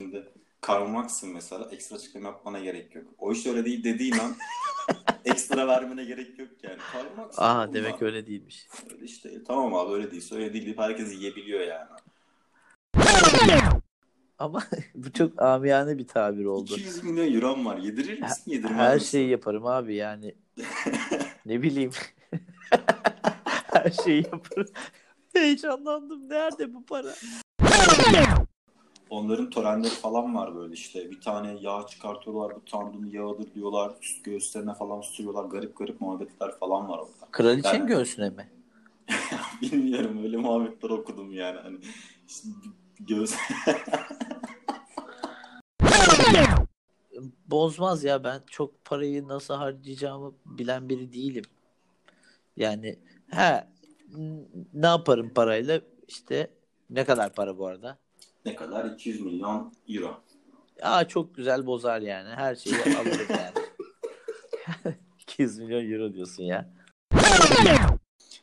Şimdi Karl Marx'ın mesela ekstra açıklama yapmana gerek yok. O iş öyle değil dediğin an ekstra vermene gerek yok yani. Karl Marx Aa demek öyle değilmiş. Öyle işte tamam abi öyle değilse öyle değil deyip herkes yiyebiliyor yani. Ama bu çok amiyane bir tabir oldu. 200 milyon euron var. Yedirir misin? Yedirmez Her misin? şeyi yaparım abi yani. ne bileyim. Her şeyi yaparım. Heyecanlandım. Nerede bu para? Onların törenleri falan var böyle işte. Bir tane yağ çıkartıyorlar. Bu tanrının yağıdır diyorlar. Üst göğüslerine falan sürüyorlar. Garip garip muhabbetler falan var orada. Kraliçenin Yani- göğsüne mi? Bilmiyorum öyle muhabbetler okudum yani. Hani işte göğüs Bozmaz ya ben çok parayı nasıl harcayacağımı bilen biri değilim. Yani he ne yaparım parayla işte ne kadar para bu arada? ne kadar? 200 milyon euro. Aa çok güzel bozar yani. Her şeyi alırım yani. 200 milyon euro diyorsun ya.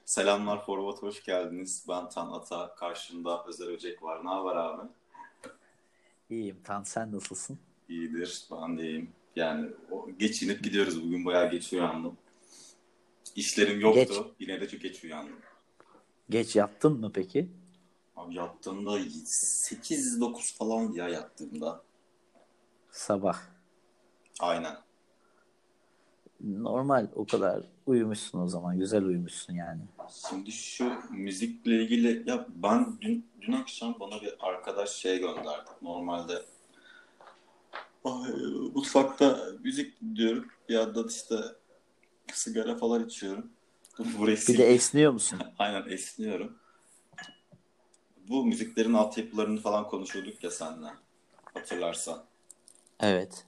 Selamlar Forvat hoş geldiniz. Ben Tan Ata. Karşımda Özer Öcek var. Ne haber abi? İyiyim. Tan sen nasılsın? İyidir. Ben de iyiyim. Yani o, geçinip gidiyoruz. Bugün bayağı geç uyandım. İşlerim yoktu. Geç. Yine de çok geç uyandım. Geç yattın mı peki? Abi yattığımda 8-9 falan ya yattığımda. Sabah. Aynen. Normal o kadar uyumuşsun o zaman. Güzel uyumuşsun yani. Şimdi şu müzikle ilgili ya ben dün dün akşam bana bir arkadaş şey gönderdi. Normalde mutfakta müzik dinliyorum. Bir yandan işte sigara falan içiyorum. Burayı Bir de esniyor musun? Aynen esniyorum. Bu müziklerin altyapılarını falan konuşuyorduk ya seninle. Hatırlarsan. Evet.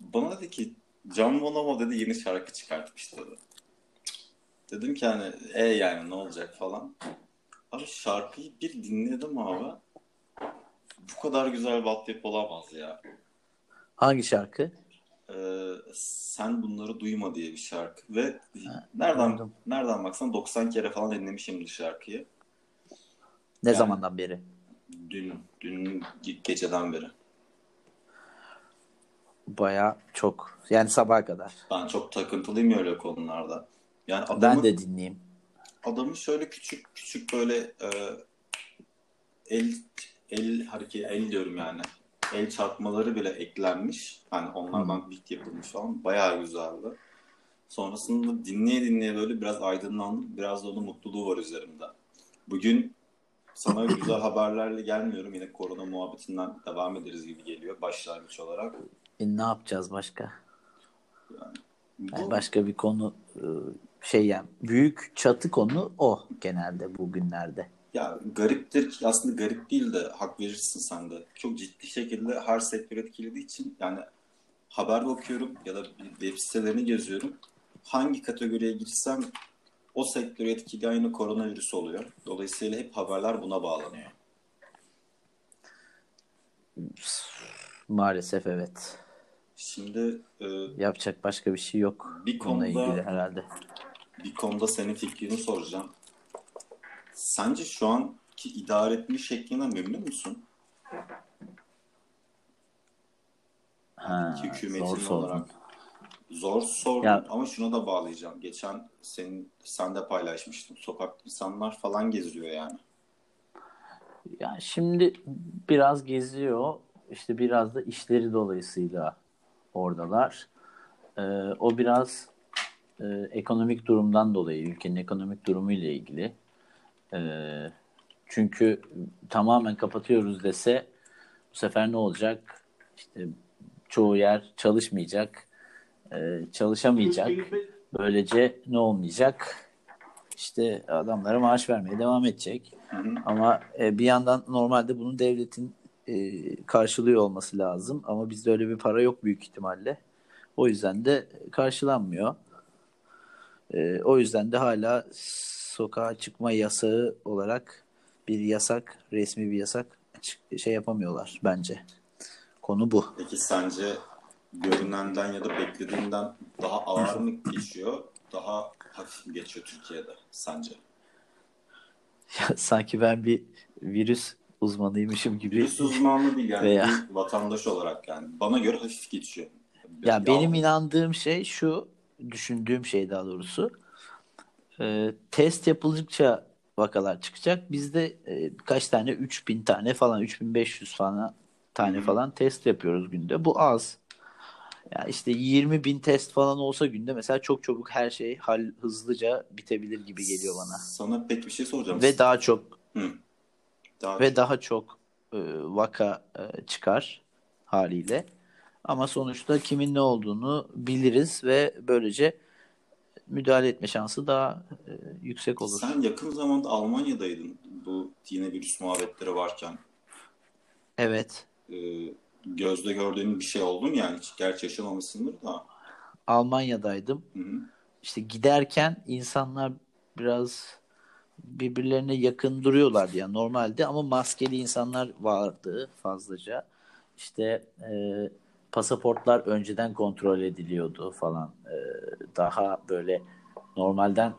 Bana dedi ki Can Bonomo dedi yeni şarkı çıkartmış dedi. Dedim ki hani e yani ne olacak falan. Abi şarkıyı bir dinledim abi. Bu kadar güzel bir altyapı olamaz ya. Hangi şarkı? Ee, sen bunları duyma diye bir şarkı ve Ha, nereden anladım. nereden baksan 90 kere falan dinlemişimdir şarkıyı. Ne Yani- zamandan beri? Dün dün ge- geceden beri. Baya çok. Yani sabaha kadar. Ben çok takıntılıyım öyle konularda. Yani adamın, Ben de dinleyeyim. adamın şöyle küçük küçük böyle e, el el hareketi el diyorum yani. El çarpmaları bile eklenmiş. Hani onlardan beat yapılmış falan. Bayağı güzeldi. Sonrasında dinleye dinleye böyle biraz aydınlandım. Biraz da onun mutluluğu var üzerimde. Bugün sana güzel haberlerle gelmiyorum. Yine korona muhabbetinden devam ederiz gibi geliyor başlangıç olarak. E, ne yapacağız başka? Bu, Yani başka bir konu e, şey yani büyük çatı konu o genelde bugünlerde. Ya gariptir aslında garip değil de hak verirsin sen de. Çok ciddi şekilde her sektör etkilediği için yani haber okuyorum ya da web sitelerini geziyorum. Hangi kategoriye girsem o sektörü etkileyen yine koronavirüs oluyor. Dolayısıyla hep haberler buna bağlanıyor. Maalesef evet. Şimdi e, Yapacak başka bir şey yok. Bir konuda- ilgili herhalde. bir konuda senin fikrini soracağım. Sence şu anki idare etme şeklinden memnun musun? Ha, hükümetin zor sordun. olarak. Zor sordum Ya- ama şuna da bağlayacağım. Geçen senin sen de paylaşmıştın. Sokakta insanlar falan geziyor yani. Ya şimdi biraz geziyor. İşte biraz da işleri dolayısıyla oradalar. Ee, o biraz e, ekonomik durumdan dolayı, ülkenin ekonomik durumu ile ilgili. Ee, çünkü tamamen kapatıyoruz dese bu sefer ne olacak? İşte çoğu yer çalışmayacak, e, çalışamayacak. Böylece ne olmayacak? İşte adamlara maaş vermeye devam edecek. Hı hı. Ama e, bir yandan normalde bunun devletin e, karşılıyor olması lazım. Ama bizde öyle bir para yok büyük ihtimalle. O yüzden de karşılanmıyor. E, o yüzden de hala sokağa çıkma yasağı olarak bir yasak, resmi bir yasak şey yapamıyorlar bence. Konu bu. Peki sence görünenden ya da beklediğinden daha ağır mı geçiyor, daha hafif mi geçiyor Türkiye'de sence? Sanki ben bir virüs uzmanıymışım gibi. Virüs uzmanlığı değil yani Veya- bir vatandaş olarak yani. Bana göre hafif geçiyor. Ya benim inandığım şey şu, düşündüğüm şey daha doğrusu. Ee, test yapıldıkça vakalar çıkacak. Bizde e, kaç tane? 3000 tane falan, 3500 falan tane Hı hı. falan test yapıyoruz günde. Bu az. Ya işte 20 bin test falan olsa günde mesela çok çabuk her şey hal hızlıca bitebilir gibi geliyor bana. Sana pek bir şey soracağım. Ve daha çok Hı. Daha ve daha çok e, vaka e, çıkar haliyle. Ama sonuçta kimin ne olduğunu biliriz ve böylece müdahale etme şansı daha e, yüksek olur. Sen yakın zamanda Almanya'daydın bu yine virüs muhabbetleri varken. Evet. Ee, gözde gördüğün bir şey oldu mu yani? Hiç gerçi yaşamamışsındır da. Almanya'daydım. Hı hı. İşte giderken insanlar biraz birbirlerine yakın duruyorlardı yani normalde ama maskeli insanlar vardı fazlaca. İşte e, pasaportlar önceden kontrol ediliyordu falan. E, daha böyle normalden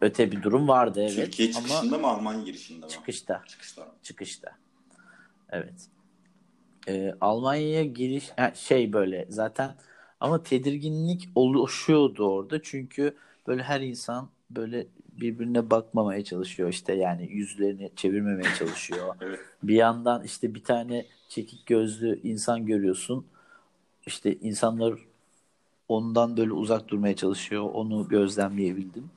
öte bir durum vardı evet. Türkiye ama çıkışında mı Almanya girişinde mi? çıkışta Çıkışta. çıkışta. Evet. Ee, Almanya'ya giriş ha, şey böyle zaten ama tedirginlik oluşuyordu orada çünkü böyle her insan böyle birbirine bakmamaya çalışıyor işte yani yüzlerini çevirmemeye çalışıyor. Evet. Bir yandan işte bir tane çekik gözlü insan görüyorsun. İşte insanlar ondan böyle uzak durmaya çalışıyor. Onu gözlemleyebildim.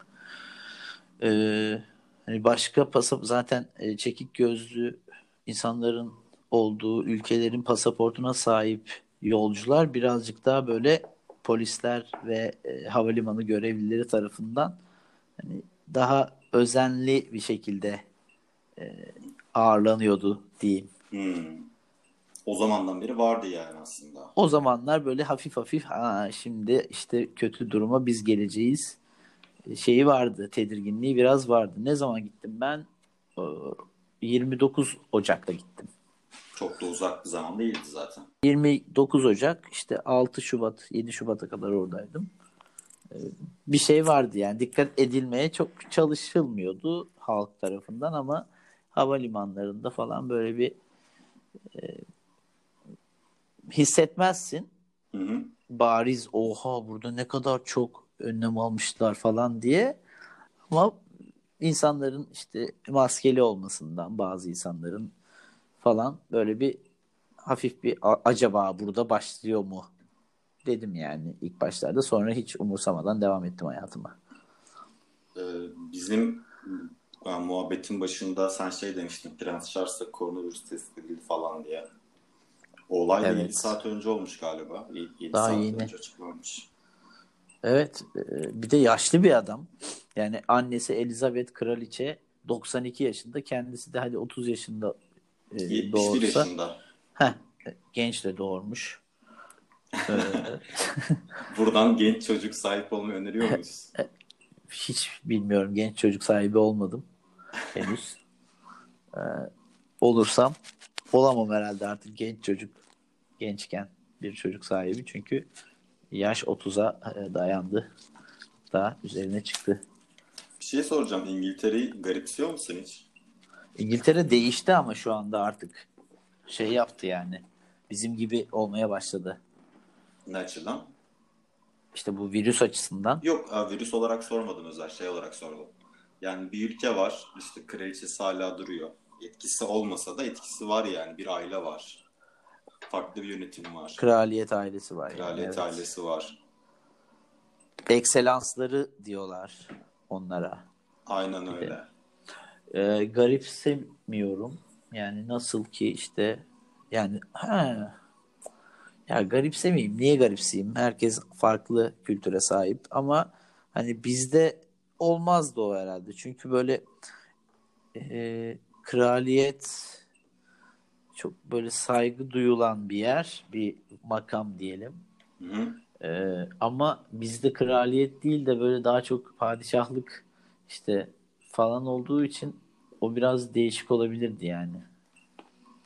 Ee, hani başka pasap zaten e, çekik gözlü insanların olduğu ülkelerin pasaportuna sahip yolcular birazcık daha böyle polisler ve e, havalimanı görevlileri tarafından hani daha özenli bir şekilde e, ağırlanıyordu diyeyim. Hmm. O zamandan beri vardı yani aslında. O zamanlar böyle hafif hafif ha şimdi işte kötü duruma biz geleceğiz şeyi vardı, tedirginliği biraz vardı. Ne zaman gittim ben? Ee, 29 Ocak'ta gittim. Çok da uzak bir zaman değildi zaten. 29 Ocak işte 6 Şubat 7 Şubat'a kadar oradaydım. Ee, Bir şey vardı yani dikkat edilmeye çok çalışılmıyordu halk tarafından ama havalimanlarında falan böyle bir e, hissetmezsin. Hı hı. bariz oha burada ne kadar çok önlem almışlar falan diye ama insanların işte maskeli olmasından bazı insanların falan böyle bir hafif bir "A- acaba burada başlıyor mu dedim yani ilk başlarda sonra hiç umursamadan devam ettim hayatıma. Ee, bizim yani muhabbetin başında sen şey demiştin Prens Charles'ta koronavirüs test edildi falan diye. O olay Evet. 7 saat önce olmuş galiba. 7 Daha saat yeni. önce açıklanmış. Evet e, bir de yaşlı bir adam yani annesi Elizabeth Kraliçe 92 yaşında kendisi de hadi 30 yaşında e, 71 doğursa yaşında. heh, genç de doğurmuş. Ee, Buradan genç çocuk sahip olmayı öneriyor muyuz? hiç bilmiyorum. Genç çocuk sahibi olmadım henüz. Ee, olursam olamam herhalde artık genç çocuk. Gençken bir çocuk sahibi. Çünkü yaş 30'a e, dayandı. Daha üzerine çıktı. Bir şey soracağım. İngiltere'yi garipsiyor musun hiç? İngiltere değişti ama şu anda artık şey yaptı yani. Bizim gibi olmaya başladı. Ne açıdan? İşte bu virüs açısından. Yok virüs olarak sormadım özel şey olarak sordum. Yani bir ülke var işte kraliçesi hala duruyor. Etkisi olmasa da etkisi var yani bir aile var. Farklı bir yönetim var. Kraliyet ailesi var. yani, Kraliyet evet. ailesi var. Ekselansları diyorlar onlara. Aynen öyle. e, garipsemiyorum. Yani nasıl ki işte yani ha, ya garipsemeyeyim. Niye garipseyeyim? Herkes farklı kültüre sahip ama hani bizde olmazdı o herhalde. Çünkü böyle e, kraliyet çok böyle saygı duyulan bir yer, bir makam diyelim. Hı hı. Ee, ama bizde kraliyet değil de böyle daha çok padişahlık işte falan olduğu için o biraz değişik olabilirdi yani.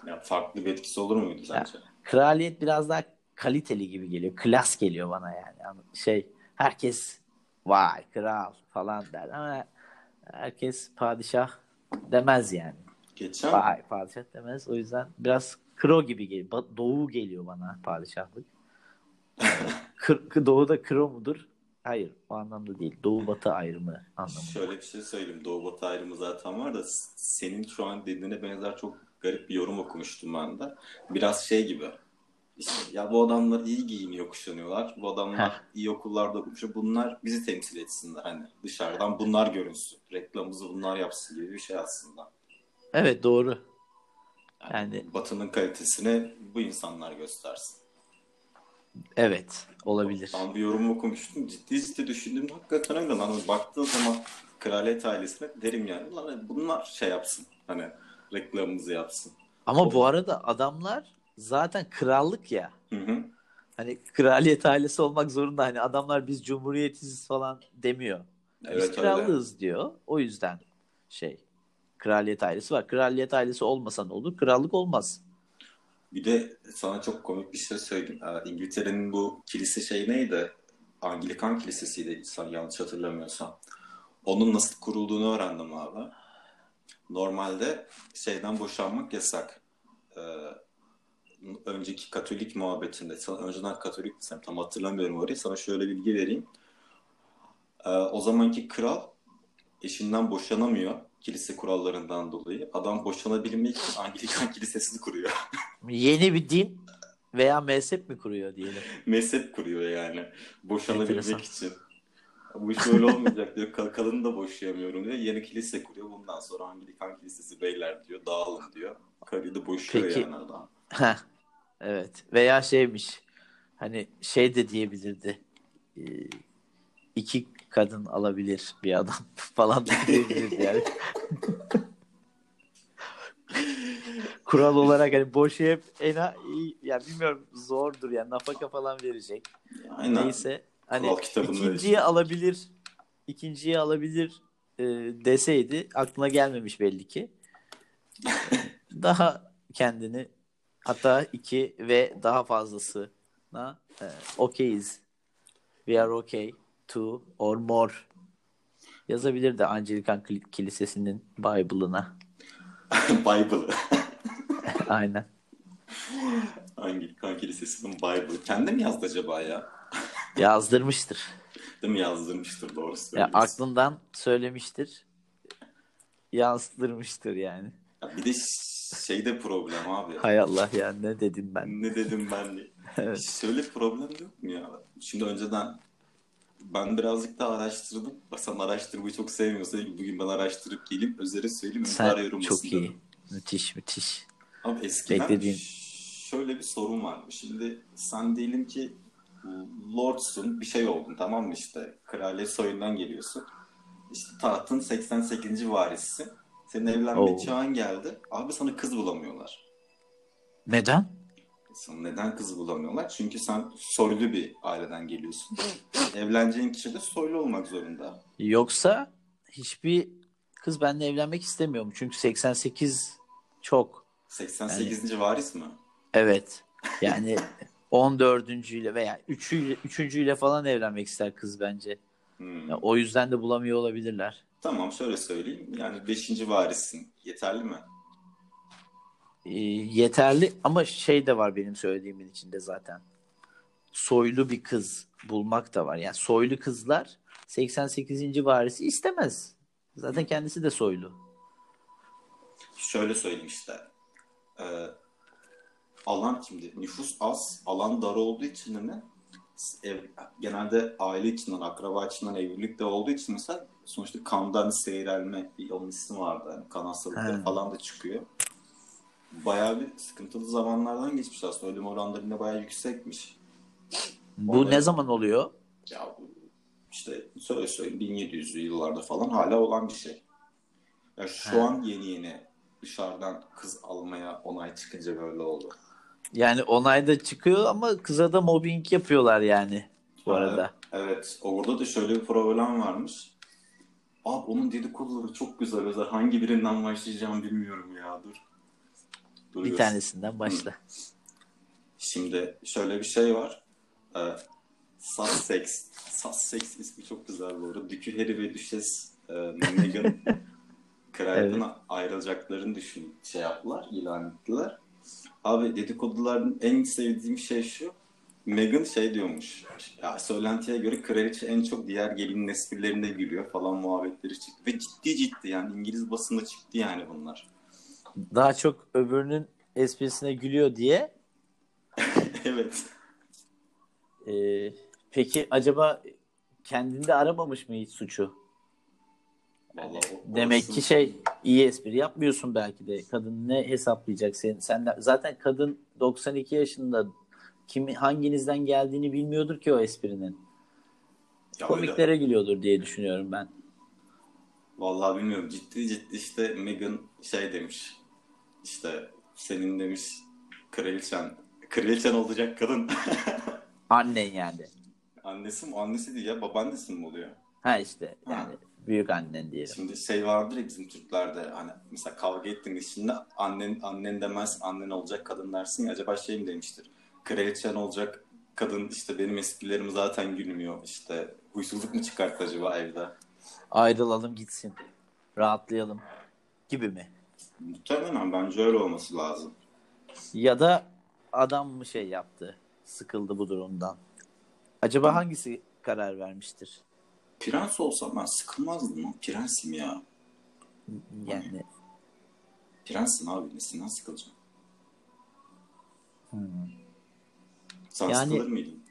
Ya farklı bir etkisi olur muydu sence? Kraliyet biraz daha kaliteli gibi geliyor. Klas geliyor bana. Yani Şey herkes vay kral falan der ama herkes padişah demez yani. Geçen Vay padişah demez. O yüzden biraz kro gibi geliyor. Doğu geliyor bana padişahlık. Kır, doğuda kro mudur? Hayır o anlamda değil. Doğu batı ayrımı anlamında. şöyle bir şey söyleyeyim. Doğu Batı ayrımı zaten var da senin şu an dediğine benzer çok garip bir yorum okumuştum ben de. Biraz şey gibi. İşte ya bu adamlar iyi giyiniyor, kuşanıyorlar. Bu adamlar Heh. iyi okullarda okumuş. Bunlar bizi temsil etsinler. Hani dışarıdan bunlar görünsün. Reklamımızı bunlar yapsın gibi bir şey aslında. Evet doğru. Yani, Yani- Batı'nın kalitesini bu insanlar göstersin. Evet olabilir. Ben bir yorum okumuştum. Ciddi ciddi düşündüm. Hakikaten öyle lan. Baktığın zaman kraliyet ailesine derim yani. Ulan hani bunlar şey yapsın. Hani reklamımızı yapsın. Ama bu arada adamlar zaten krallık ya. Hı hı. Hani kraliyet ailesi olmak zorunda. Hani adamlar biz cumhuriyetiz falan demiyor. Biz Evet öyle. krallığız diyor. O yüzden şey kraliyet ailesi var. Kraliyet ailesi olmasa ne olur? Krallık olmaz. Bir de sana çok komik bir şey söyleyeyim. Ee, İngiltere'nin bu kilise şey neydi? Anglikan Kilisesi'ydi yanlış hatırlamıyorsam. Onun nasıl kurulduğunu öğrendim abi. Normalde şeyden boşanmak yasak. Ee, önceki Katolik muhabbetinde, sana önceden Katolik desem tam hatırlamıyorum orayı. Sana şöyle bilgi vereyim. Ee, o zamanki kral eşinden boşanamıyor kilise kurallarından dolayı. Adam boşanabilmek için Anglikan Kilisesi'ni kuruyor. Yeni bir din veya mezhep mi kuruyor diyelim. mezhep kuruyor yani. Boşanabilmek Enteresan. için. Bu iş böyle olmayacak diyor. Kal- Kalını da boşayamıyorum diyor. Yeni kilise kuruyor. Bundan sonra Anglikan Kilisesi beyler diyor. Dağılın diyor. Karıyı da boşuyor Peki. yani adam. Heh, evet. Veya şeymiş. Hani şey de diyebilirdi. Ee, iki kadın alabilir bir adam falan da diyebilirdi yani. Kural olarak hani boşayıp en iyi yani bilmiyorum zordur yani nafaka falan verecek. Aynen. Neyse hani ikinciyi verecek. alabilir ikinciyi alabilir e, deseydi aklına gelmemiş belli ki. daha kendini hatta iki ve daha fazlasına e, okayiz. We are okay to or more yazabilirdi Anglikan Kil- Kilisesi'nin Bible'ına. Bible. Aynen. Anglikan Kilisesi'nin Bible. Kendi mi yazdı acaba ya? Yazdırmıştır. Değil mi yazdırmıştır doğru Ya söylüyorsun. aklından söylemiştir. Yazdırmıştır yani. Ya bir de şey de problem abi. Hay Allah ya ne dedim ben. Ne dedim ben de. Evet. Şöyle problem yok mu ya? Şimdi önceden ben birazcık daha araştırdım. Bak sen araştırmayı çok sevmiyorsan bugün ben araştırıp geleyim. Özer'e söyleyeyim. Sen yorumlasın çok iyi. dedim. Müthiş müthiş. Abi eskiden Beklediğin. ş- şöyle bir sorun var. Şimdi sen diyelim ki Lord'sun bir şey oldun tamam mı işte. Kraliyet soyundan geliyorsun. İşte tahtın 88. varisi. Senin evlenme Oo. çağın geldi. Abi sana kız bulamıyorlar. Neden? Sana neden kız bulamıyorlar? Çünkü sen soylu bir aileden geliyorsun. Evleneceğin kişi de soylu olmak zorunda. Yoksa hiçbir kız benimle evlenmek istemiyor mu? Çünkü 88 çok. 88. varis mi? Evet. Yani 14. ile veya 3. 3. ile falan evlenmek ister kız bence. Hmm. Ya, o yüzden de bulamıyor olabilirler. Tamam şöyle söyleyeyim. Yani 5. varissin. Yeterli mi? Ee, yeterli ama şey de var benim söylediğimin içinde zaten. Soylu bir kız bulmak da var. Yani soylu kızlar 88. varisi istemez. Zaten kendisi de soylu. Şöyle söyleyeyim işte. Ee, alan şimdi nüfus az, alan dar olduğu için ne? Ev, genelde aile içinden, akraba içinden evlilik de olduğu için mesela sonuçta kandan seyrelme bir onun ismi vardı. Yani kan hastalıkları falan da çıkıyor. Bayağı bir sıkıntılı zamanlardan geçmiş aslında. Ölüm oranları yine bayağı yüksekmiş. Bu Vallahi- ne zaman oluyor? Ya işte söyle söyleyeyim 1700'lü yıllarda falan hala olan bir şey. Ya şu He. an yeni yeni dışarıdan kız almaya onay çıkınca böyle oldu. Yani onayda çıkıyor ama kıza da mobbing yapıyorlar yani bu Ha, arada. Evet. Orada da şöyle bir problem varmış. Abi onun dedikoduları çok güzel özel. Hangi birinden başlayacağım bilmiyorum ya. Dur. Dur Bir tanesinden başla. Şimdi şöyle bir şey var. Ee, Sussex. Sussex ismi çok güzel bu arada. Dükü Harry ve Düşes e, Meghan kraliyetten ayrılacaklarını düşün şey yaptılar, ilan ettiler. Abi dedikoduların en sevdiğim şey şu. Meghan şey diyormuş. Ya söylentiye göre kraliçe en çok diğer gelinin esprilerinde gülüyor falan muhabbetleri çıktı. Ve ciddi ciddi yani İngiliz basında çıktı yani bunlar. Daha çok öbürünün esprisine gülüyor diye. evet. Ee, peki acaba kendinde aramamış mı hiç suçu? Vallahi o- Demek ki şey iyi espri yapmıyorsun belki de. Kadın ne hesaplayacak senin? Sen de- zaten kadın 92 yaşında kimi hanginizden geldiğini bilmiyordur ki o esprinin. Ya öyle. Komiklere gülüyordur diye düşünüyorum ben. Vallahi bilmiyorum. Ciddi ciddi işte Meghan şey demiş. İşte senin demiş kraliçen. Kraliçen olacak kadın. Annen yani. Annesi mi? Annesi değil ya. Babaannesi mi oluyor? Ha işte Ha. yani büyük annen diyelim. Şimdi şey vardır ya bizim Türklerde hani mesela kavga ettiğiniz şimdi annen annen demez annen olacak kadın dersin ya acaba şey mi demiştir? Kraliçen olacak kadın işte benim esprilerim zaten gülmüyor işte huysuzluk mu çıkarttı acaba evde? Ayrılalım gitsin. Rahatlayalım gibi mi? Muhtemelen bence öyle olması lazım. Ya da adam mı şey yaptı? Sıkıldı bu durumdan. Acaba hangisi karar vermiştir? Prens olsam ben sıkılmazdım ama prensim ya. Yani Prensin abi nesinden sıkılacağım? Hmm. Sen Yani- sıkılır mıydın?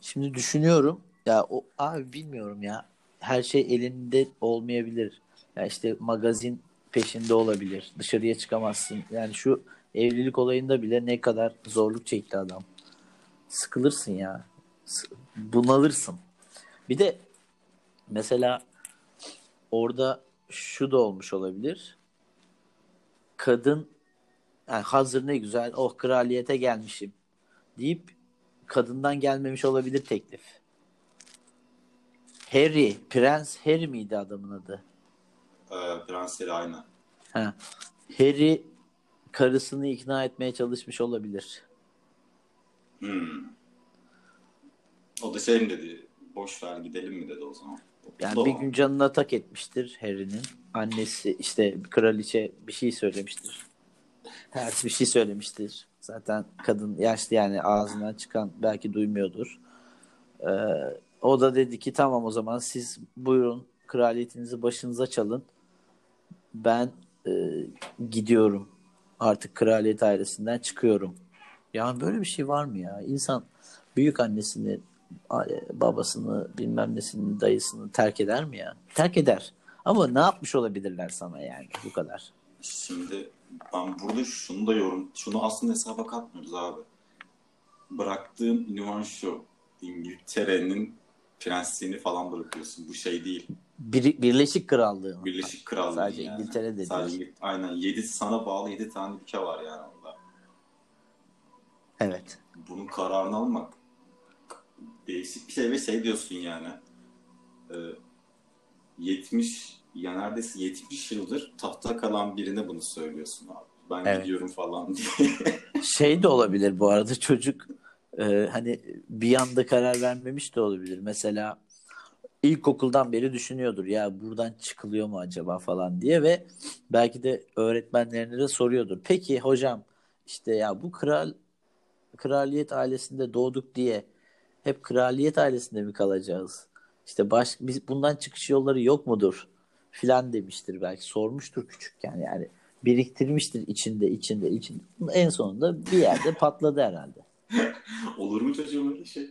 Şimdi düşünüyorum. Ya o abi bilmiyorum ya. Her şey elinde olmayabilir. Ya işte magazin peşinde olabilir. Dışarıya çıkamazsın. Yani şu evlilik olayında bile ne kadar zorluk çekti adam. Sıkılırsın ya. Bunalırsın. Bir de mesela orada şu da olmuş olabilir. Kadın yani hazır ne güzel oh kraliyete gelmişim deyip kadından gelmemiş olabilir teklif. Harry, Prens Harry miydi adamın adı? Prensleri aynı. Ha. Harry karısını ikna etmeye çalışmış olabilir. Hmm. O da şey mi dedi? Boş ver gidelim mi dedi o zaman. Yani Doğru. bir gün canına tak etmiştir Harry'nin. Annesi işte kraliçe bir şey söylemiştir. Ters bir şey söylemiştir. Zaten kadın yaşlı yani ağzından çıkan belki duymuyordur. Ee, o da dedi ki tamam o zaman siz buyurun kraliyetinizi başınıza çalın. Ben e, gidiyorum. Artık kraliyet ailesinden çıkıyorum. Yani böyle bir şey var mı ya? İnsan büyük annesini, a- babasını, bilmem nesini, dayısını terk eder mi ya? Terk eder. Ama ne yapmış olabilirler sana yani bu kadar? Şimdi ben burada şunu da yorum, şunu aslında hesaba katmıyoruz abi. Bıraktığın ünvan şu. İngiltere'nin prensliğini falan bırakıyorsun. Bu şey değil. Bir, Birleşik Krallığı. Birleşik Krallığı Sadece yani. İngiltere'de Sadece değil. Aynen. 7 sana bağlı 7 tane ülke var yani orada. Evet. Bunun kararını almak değişik bir şey ve şey diyorsun yani. e, 70 ya neredeyse 70 yıldır tahta kalan birine bunu söylüyorsun abi. Ben Evet. gidiyorum falan diye. Şey de olabilir bu arada çocuk e, hani bir anda karar vermemiş de olabilir. Mesela ilkokuldan beri düşünüyordur ya buradan çıkılıyor mu acaba falan diye ve belki de öğretmenlerine de soruyordur. Peki hocam işte ya bu kral kraliyet ailesinde doğduk diye hep kraliyet ailesinde mi kalacağız? İşte baş, biz bundan çıkış yolları yok mudur? Filan demiştir belki sormuştur küçükken yani biriktirmiştir içinde içinde içinde. En sonunda bir yerde patladı herhalde. Olur mu çocuğum öyle şey?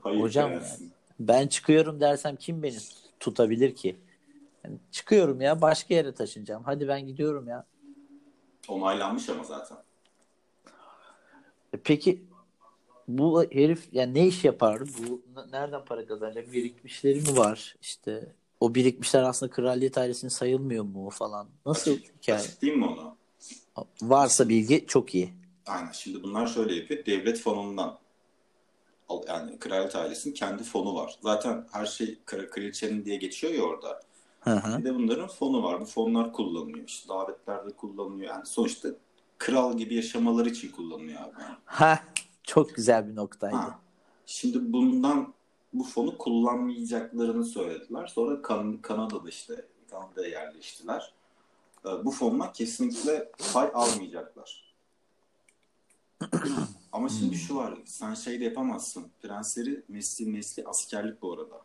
Hayır Hocam gelsin. Ben çıkıyorum dersem kim beni tutabilir ki? Yani çıkıyorum ya başka yere taşınacağım. Hadi ben gidiyorum ya. Onaylanmış ama zaten. E peki bu herif yani ne iş yapar? Bu nereden para kazanacak? Birikmişleri mi var? İşte o birikmişler aslında kraliyet ailesinin sayılmıyor mu falan. Nasıl hikaye? Açıklayayım mı onu? Varsa bilgi çok iyi. Aynen. Şimdi bunlar şöyle yapıyor. Devlet fonundan yani kraliyet ailesinin kendi fonu var. Zaten her şey kra- kraliçenin diye geçiyor ya orada. Hı hı. Bir de bunların fonu var. Bu fonlar kullanılıyor. İşte davetlerde kullanılıyor. Yani sonuçta kral gibi yaşamaları için kullanılıyor abi. Ha çok güzel bir noktaydı. Ha. Şimdi bundan bu fonu kullanmayacaklarını söylediler. Sonra kan Kanada'da işte Kanada'ya yerleştiler. Ee, bu fondan kesinlikle pay almayacaklar. Ama şimdi şu var, sen şey de yapamazsın. Prensleri mesleği, mesleği askerlik bu arada.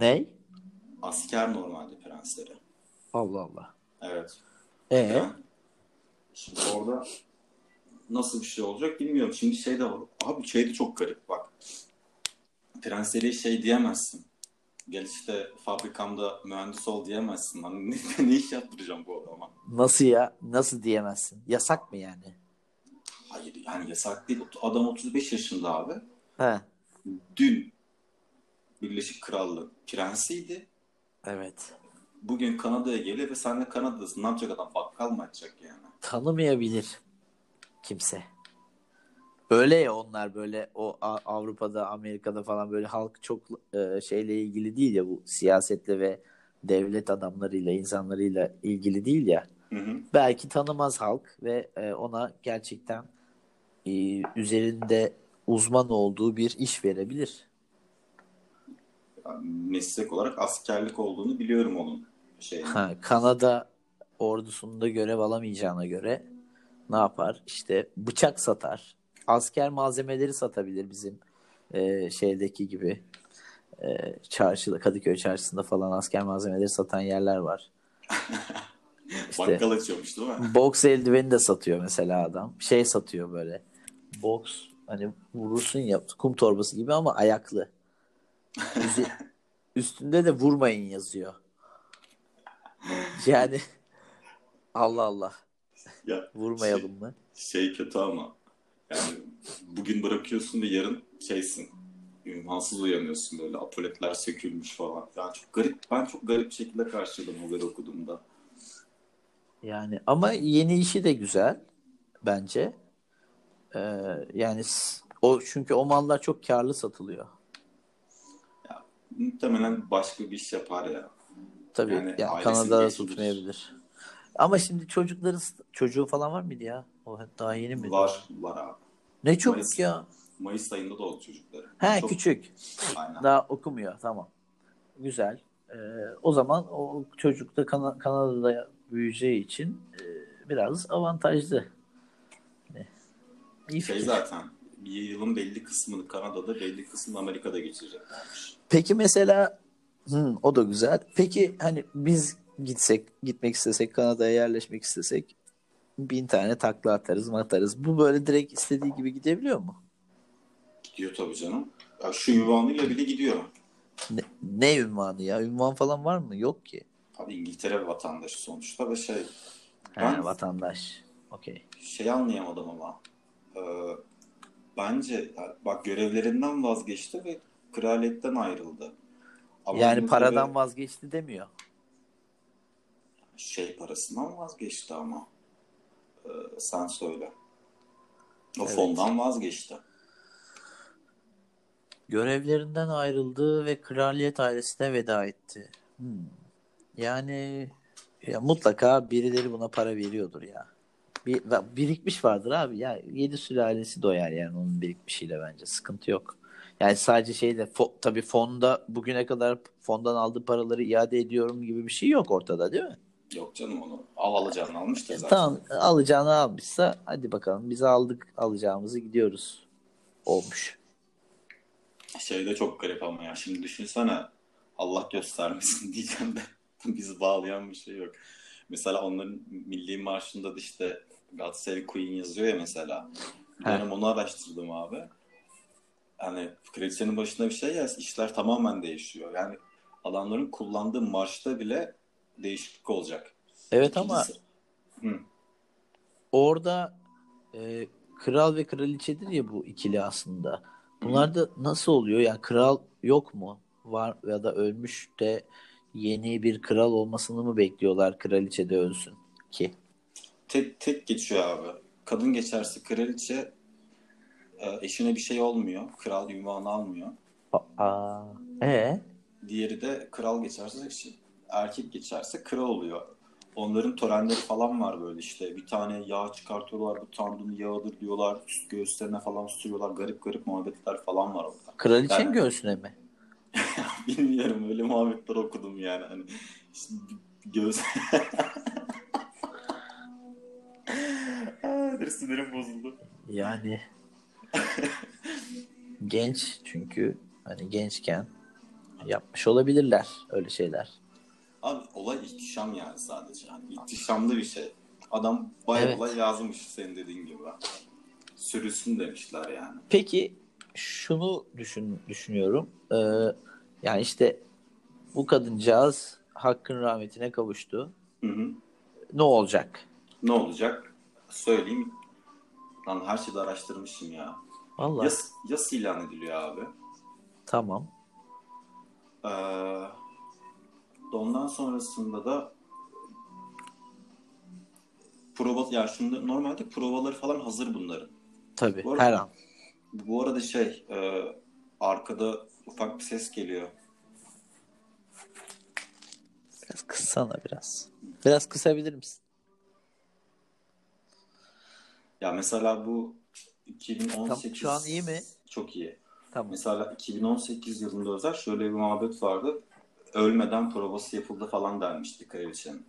Ne? Asker normalde prensleri. Allah Allah. Evet. Ee, Yani şimdi orada nasıl bir şey olacak bilmiyorum. Şimdi şey de var. Abi şey de çok garip bak. Prensleri şey diyemezsin. Gel işte fabrikamda mühendis ol diyemezsin. Hani ne, ne iş yaptıracağım bu adama? nasıl ya? Nasıl diyemezsin? Yasak mı yani? Hayır yani yasak değil. Adam 35 yaşında abi. He. Dün Birleşik Krallık prensiydi. Evet. Bugün Kanada'ya geliyor ve sen de Kanada'dasın. Ne yapacak adam? Bakkal mı açacak yani? Tanımayabilir kimse. Öyle ya onlar böyle o Avrupa'da, Amerika'da falan böyle halk çok e, şeyle ilgili değil ya bu siyasetle ve devlet adamlarıyla, insanlarıyla ilgili değil ya. Hı hı. Belki tanımaz halk ve e, ona gerçekten e, üzerinde uzman olduğu bir iş verebilir. Yani meslek olarak askerlik olduğunu biliyorum onun. Şey. Ha, Kanada ordusunda görev alamayacağına göre ne yapar? İşte bıçak satar. Asker malzemeleri satabilir bizim e, şeydeki gibi. E, çarşıda, Kadıköy çarşısında falan asker malzemeleri satan yerler var. İşte Bakkal açıyormuş değil mi? boks eldiveni de satıyor mesela adam. Şey satıyor böyle. Boks hani vurursun ya kum torbası gibi ama ayaklı. Üze- üstünde de vurmayın yazıyor. Yani Allah Allah. Ya, Vurmayalım mı? Şey kötü ama yani bugün bırakıyorsun ve yarın şeysin ünvansız uyanıyorsun böyle apoletler sökülmüş falan. Yani çok garip ben çok garip bir şekilde karşıladım haberi okuduğumda. Yani ama yeni işi de güzel bence. Ee, yani o çünkü o mallar çok karlı satılıyor. Muhtemelen başka bir iş yapar ya. Tabii Yani yani Kanada'da tutmayabilir. Ama şimdi çocukların çocuğu falan var mıydı ya? O daha yeni mi? Var var abi. Ne çocuk Mayıs. ya? Mayıs ayında da oldu çocukları. He Çok- küçük. Aynen. Daha okumuyor. Tamam. Güzel. Ee, o zaman o çocuk da Kana- Kanada'da büyüyeceği için e, biraz avantajlı. İyi Şey fikir. zaten bir yılın belli kısmını Kanada'da belli kısmını Amerika'da geçireceklermiş. Peki mesela hı, o da güzel. Peki hani biz gitsek, gitmek istesek, Kanada'ya yerleşmek istesek bin tane takla atarız, atarız. Bu böyle direkt istediği gibi gidebiliyor mu? Gidiyor tabii canım. Ya şu ünvanıyla bile gidiyor. Ne, ne ünvanı ya? Ünvan falan var mı? Yok ki. Abi İngiltere vatandaşı sonuçta ve şey He, Ben- vatandaş. Okey. şey anlayamadım ama Ee, bence bak görevlerinden vazgeçti ve kraliyetten ayrıldı. Ama Yani paradan tabii vazgeçti demiyor. şey parasından vazgeçti ama Ee, sen söyle. O Evet. fondan vazgeçti. Görevlerinden ayrıldı ve kraliyet ailesine veda etti. Hmm. Yani ya mutlaka birileri buna para veriyordur ya. Bir, birikmiş vardır abi. Ya yedi sülalesi doyar yani onun birikmişiyle bence. Sıkıntı yok. Yani sadece şeyde fo, tabii fonda bugüne kadar fondan aldığı paraları iade ediyorum gibi bir şey yok ortada değil mi? Yok canım onu al alacağını almıştır zaten. tamam alacağını almışsa hadi bakalım biz aldık alacağımızı gidiyoruz olmuş. Şey de çok garip ama ya şimdi düşünsene Allah göstermesin diyeceğim de bizi bağlayan bir şey yok. Mesela onların milli marşında da işte God Save Queen yazıyor ya mesela. Bir dönem onu araştırdım abi. Hani kraliçenin başında bir şey yaz işler tamamen değişiyor. Yani adamların kullandığı marşta bile değişiklik olacak. Evet ama İkincisi- Hı. orada e, kral ve kraliçedir ya bu ikili aslında. Bunlar da nasıl oluyor? Yani kral yok mu? Var ya da ölmüş de yeni bir kral olmasını mı bekliyorlar kraliçe de ölsün ki? Tek, tek geçiyor abi. Kadın geçerse kraliçe e, eşine bir şey olmuyor. Kral ünvanı almıyor. Aa, e Diğeri de kral geçerse erkek geçerse kral oluyor. onların törenleri falan var böyle işte. Bir tane yağ çıkartıyorlar. Bu tanrının yağıdır diyorlar. Üst göğüslerine falan sürüyorlar. Garip garip muhabbetler falan var orada. Kraliçenin Yani- göğsüne mi? Bilmiyorum öyle muhabbetler okudum yani. Hani işte göğüs... Aa, bir sinirim bozuldu. Yani genç çünkü hani gençken yapmış olabilirler öyle şeyler. Abi olay ihtişam yani sadece. Yani ihtişamlı bir şey. Adam bayağı Evet. olay yazmış senin dediğin gibi. Sürüsün demişler yani. Peki şunu düşün düşünüyorum. Ee, yani işte bu kadıncağız hakkın rahmetine kavuştu. Hı hı. Ne olacak? Ne olacak? Söyleyeyim. Lan her şeyi de araştırmışım ya. Vallahi Yas, yas ilan ediliyor abi. tamam. Ee, ondan sonrasında da prova ya şimdi normalde provaları falan hazır bunların. Tabii Bu arada- her an. Bu arada şey e, arkada ufak bir ses geliyor. Biraz kıssana biraz. Biraz kısabilir misin? Ya mesela bu 2018 Tam- şu an iyi mi? Çok iyi. Tamam. Mesela 2018 yılında özel şöyle bir muhabbet vardı. Ölmeden provası yapıldı falan denmişti kraliçenin.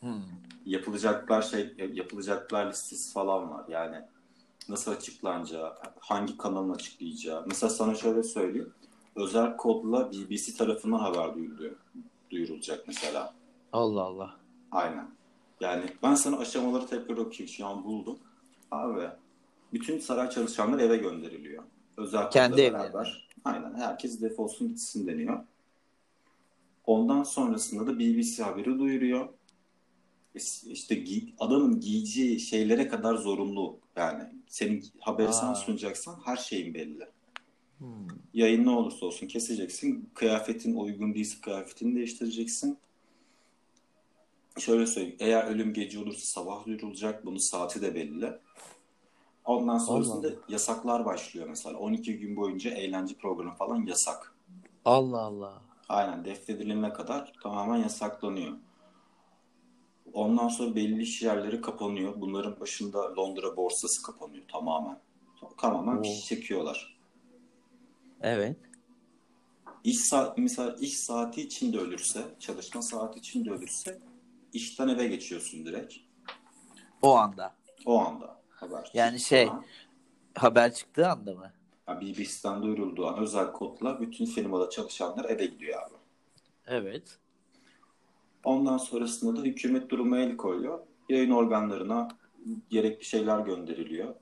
Hmm. Yapılacaklar şey yapılacaklar listesi falan var. Yani nasıl açıklanacağı, hangi kanalın açıklayacağı. Mesela sana şöyle söyleyeyim. Özel kodla BBC tarafından haber duyuluyor. Duyurulacak mesela. Allah Allah. Aynen. Yani ben sana aşamaları tekrar okuyayım. Şu an buldum. Abi bütün saray çalışanları eve gönderiliyor. Özel Kendi kodla evlerine. beraber. Aynen. Herkes defolsun gitsin deniyor. Ondan sonrasında da BBC haberi duyuruyor. İşte adamın giyeceği şeylere kadar zorunlu. Yani senin haberi sen Aa. sunacaksan her şeyin belli. Hmm. Yayın ne olursa olsun keseceksin. Kıyafetin uygun değilse kıyafetini değiştireceksin. Şöyle söyleyeyim. Eğer ölüm gece olursa sabah duyurulacak. Bunun saati de belli. Ondan sonrasında Allah yasaklar başlıyor mesela. 12 gün boyunca eğlence programı falan yasak. Allah Allah. Aynen defnedilene kadar tamamen yasaklanıyor. Ondan sonra belli iş yerleri kapanıyor. Bunların başında Londra borsası kapanıyor tamamen. Tamamen Oo. çekiyorlar. Evet. İş saat, mesela iş saati içinde ölürse, çalışma saati içinde ölürse işten eve geçiyorsun direkt. O anda. O anda haber. Yani şey- Sonra, Haber çıktığı anda mı? yani BBC'den duyurulduğu an özel kodla bütün firmada çalışanlar eve gidiyor abi. Evet. Ondan sonrasında da hükümet duruma el koyuyor. Yayın organlarına gerekli şeyler gönderiliyor.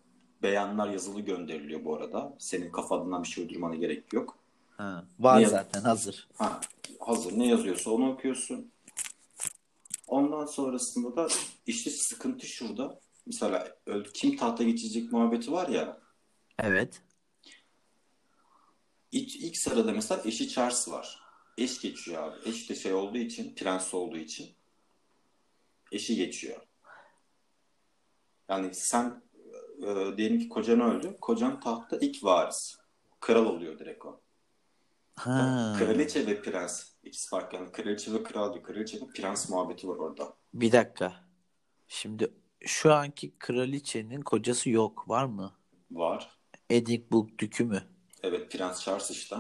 Beyanlar yazılı gönderiliyor bu arada. Senin kafandan bir şey uydurmana gerek yok. Ha. Var Ne zaten hazır. Ha, hazır ne yazıyorsa onu okuyorsun. Ondan sonrasında da işte sıkıntı şurada. Mesela kim tahta geçecek muhabbeti var ya. Evet. İlk, ilk sırada mesela eşi Charles var. Eş geçiyor abi. Eş de şey olduğu için, prens olduğu için eşi geçiyor. Yani sen e, diyelim ki kocan öldü. Kocan tahtta ilk varis. Kral oluyor direkt o. Ha. Kraliçe ve prens. İkisi farklı. Yani kraliçe ve kral değil. Kraliçe ve prens muhabbeti var orada. Bir dakika. Şimdi şu anki kraliçenin kocası yok. Var mı? Var. Edinburgh dükü mü? Evet Prens Charles işte.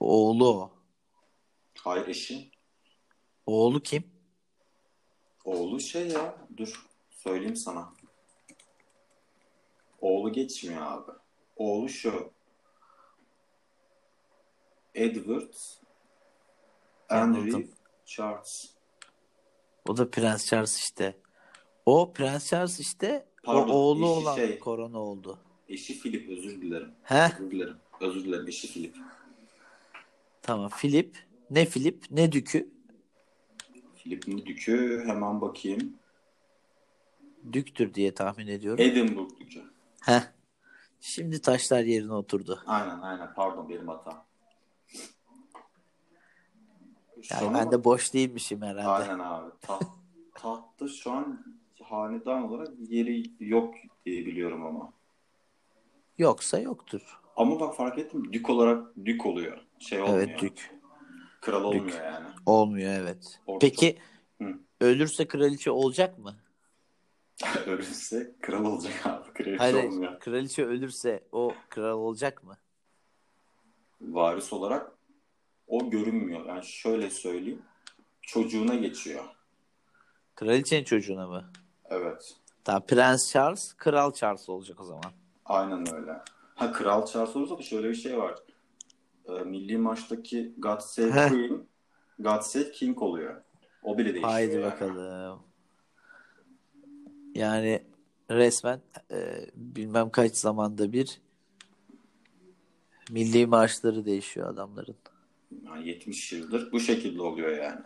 Oğlu o. Hayır eşi. Oğlu kim? Oğlu şey ya. Dur söyleyeyim sana. Oğlu geçmiyor abi. Oğlu şu. Edward Henry Anladım. Charles. O da Prens Charles işte. O Prens Charles işte Pardon, o oğlu eşi olan şey- korona oldu. Eşi Philip özür dilerim. He? Özür dilerim. Özür dilerim eşi Philip. Tamam. Philip. Ne Philip ne Dükü? Philip'in dükü hemen bakayım. Düktür diye tahmin ediyorum. Edinburgh dükü. Heh. Şimdi taşlar yerine oturdu. Aynen aynen pardon benim hatam. Yani Sonra- ben de boş değilmişim herhalde. Aynen abi. Taht, tahtta şu an hanedan olarak yeri yok diye biliyorum ama. Yoksa yoktur. Ama bak fark ettim dük olarak dük oluyor. Şey olmuyor. Evet Dük. Kral Dük. olmuyor yani. Olmuyor evet. Orta- Peki Hı. ölürse kraliçe olacak mı? Ölürse kral olacak abi. Kraliçe Hayır, olmuyor. kraliçe ölürse o kral olacak mı? Varis olarak o görünmüyor. Yani şöyle söyleyeyim. Çocuğuna geçiyor. Kraliçenin çocuğuna mı? Evet. Tamam Prens Charles, Kral Charles olacak o zaman. Aynen öyle. Ha Kral Charles olursa da şöyle bir şey var. Ee, milli maçtaki God Save. Queen, God Save King oluyor. O bile değişiyor. Haydi yani. bakalım. Yani resmen e, bilmem kaç zamanda bir milli marşları değişiyor adamların. Yani 70 yıldır bu şekilde oluyor yani.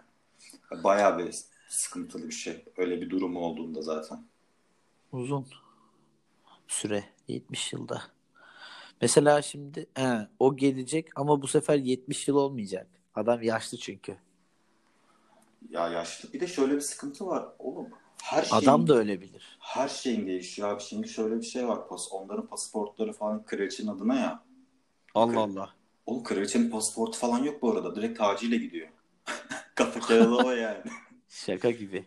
Bayağı bir sıkıntılı bir şey. Öyle bir durum olduğunda zaten. Uzun süre 70 yılda. Mesela şimdi he, o gelecek ama bu sefer 70 yıl olmayacak. Adam yaşlı çünkü. Ya yaşlı. Bir de şöyle bir sıkıntı var. Oğlum her şeyin, Adam da öyle bilir. her şeyin değişiyor abi. Şimdi şöyle bir şey var. Pas, onların pasaportları falan kraliçenin adına ya. Allah Allah. Oğlum kraliçenin pasaportu falan yok bu arada. Direkt taciyle gidiyor. Kafa kağıdama yani. Şaka gibi.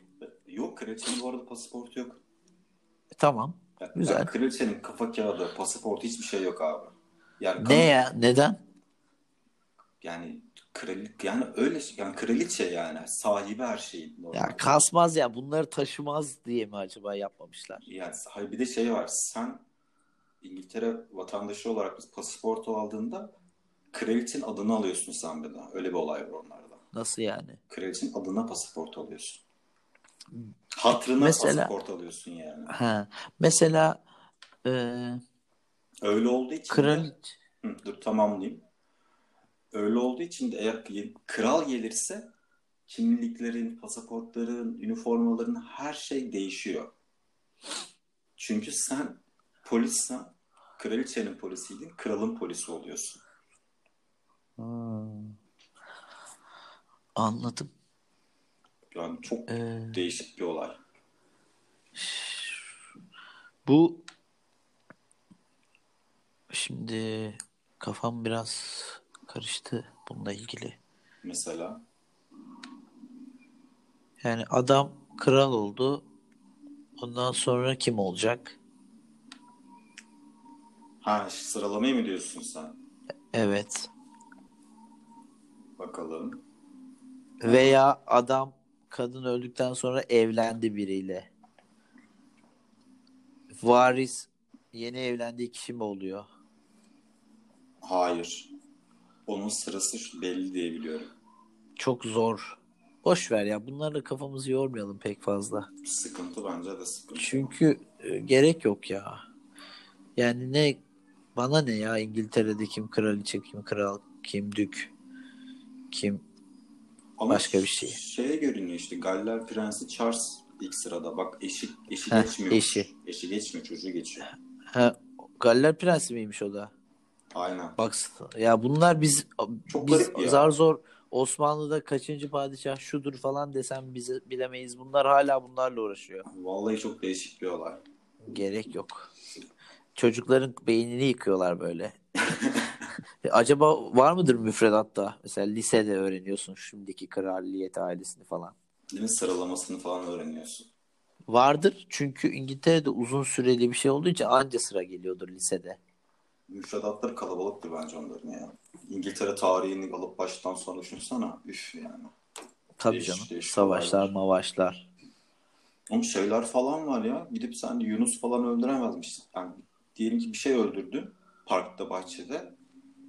Yok kraliçenin bu arada pasaportu yok. E, tamam. Yani, Güzel. yani kraliçenin kafa kağıdı, pasaportu hiçbir şey yok abi. Yani Ne ya? Neden? Yani kraliçe yani öyle yani kraliçe yani sahibi her şeyin. Ya normalde. kasmaz ya. Bunları taşımaz diye mi acaba yapmamışlar? Yani hayır bir de şey var. Sen İngiltere vatandaşı olarak biz pasaportu aldığında kraliçenin adını alıyorsun sen bir de. Öyle bir olay var onlarda. Nasıl yani? Kraliçenin adına pasaport alıyorsun. Hatırına Mesela- pasaport alıyorsun yani. Ha. Mesela e, Öyle olduğu için de, kraliçe Hı, dur tamamlayayım. Öyle olduğu için de eğer kral gelirse kimliklerin, pasaportların, üniformaların her şey değişiyor. Çünkü sen polissen, kraliçenin polisiydin, kralın polisi oluyorsun. Hmm. Anladım. Yani çok Ee, değişik bir olay. bu şimdi kafam biraz karıştı bununla ilgili. Mesela Yani adam kral oldu. Ondan sonra kim olacak? ha sıralamayı mı diyorsun sen? Evet. Bakalım. Veya adam kadın öldükten sonra evlendi biriyle. Varis yeni evlendiği kişi mi oluyor? Hayır. Onun sırası şu- belli diye biliyorum. Çok zor. Boş ver ya. Bunlarla kafamızı yormayalım pek fazla. Sıkıntı bence de sıkıntı. Çünkü e, gerek yok ya. Yani ne bana ne ya İngiltere'de kim kraliçe, kim kral, kim dük, kim Ama Başka bir şey. Şeye görünüyor işte Galler Prensi Charles ilk sırada. Bak eşi eşi Heh, geçmiyor. eşi. Eşi geçmiyor, çocuğu geçiyor. ha, Galler Prensi miymiş o da? Aynen. Bak ya bunlar biz Çok biz ya. zar zor Osmanlı'da kaçıncı padişah şudur falan desem bize bilemeyiz. Bunlar hala bunlarla uğraşıyor. Vallahi çok değişik bir olay. Gerek yok. Çocukların beynini yıkıyorlar böyle. E, Acaba var mıdır müfredatta? Mesela lisede öğreniyorsun şimdiki kraliyet ailesini falan. Değil mi? Sıralamasını falan öğreniyorsun. Vardır çünkü İngiltere'de uzun süreli bir şey olduğu için anca sıra geliyordur lisede. Müfredatları kalabalıktır bence onların ya. İngiltere tarihini alıp baştan sona düşünsene. Üf yani. Tabii Değişik canım. değişik Savaşlar, olaylar. mavaşlar. Oğlum şeyler falan var ya. Gidip sen Yunus falan öldüremezmişsin. Yani diyelim ki bir şey öldürdün parkta, bahçede.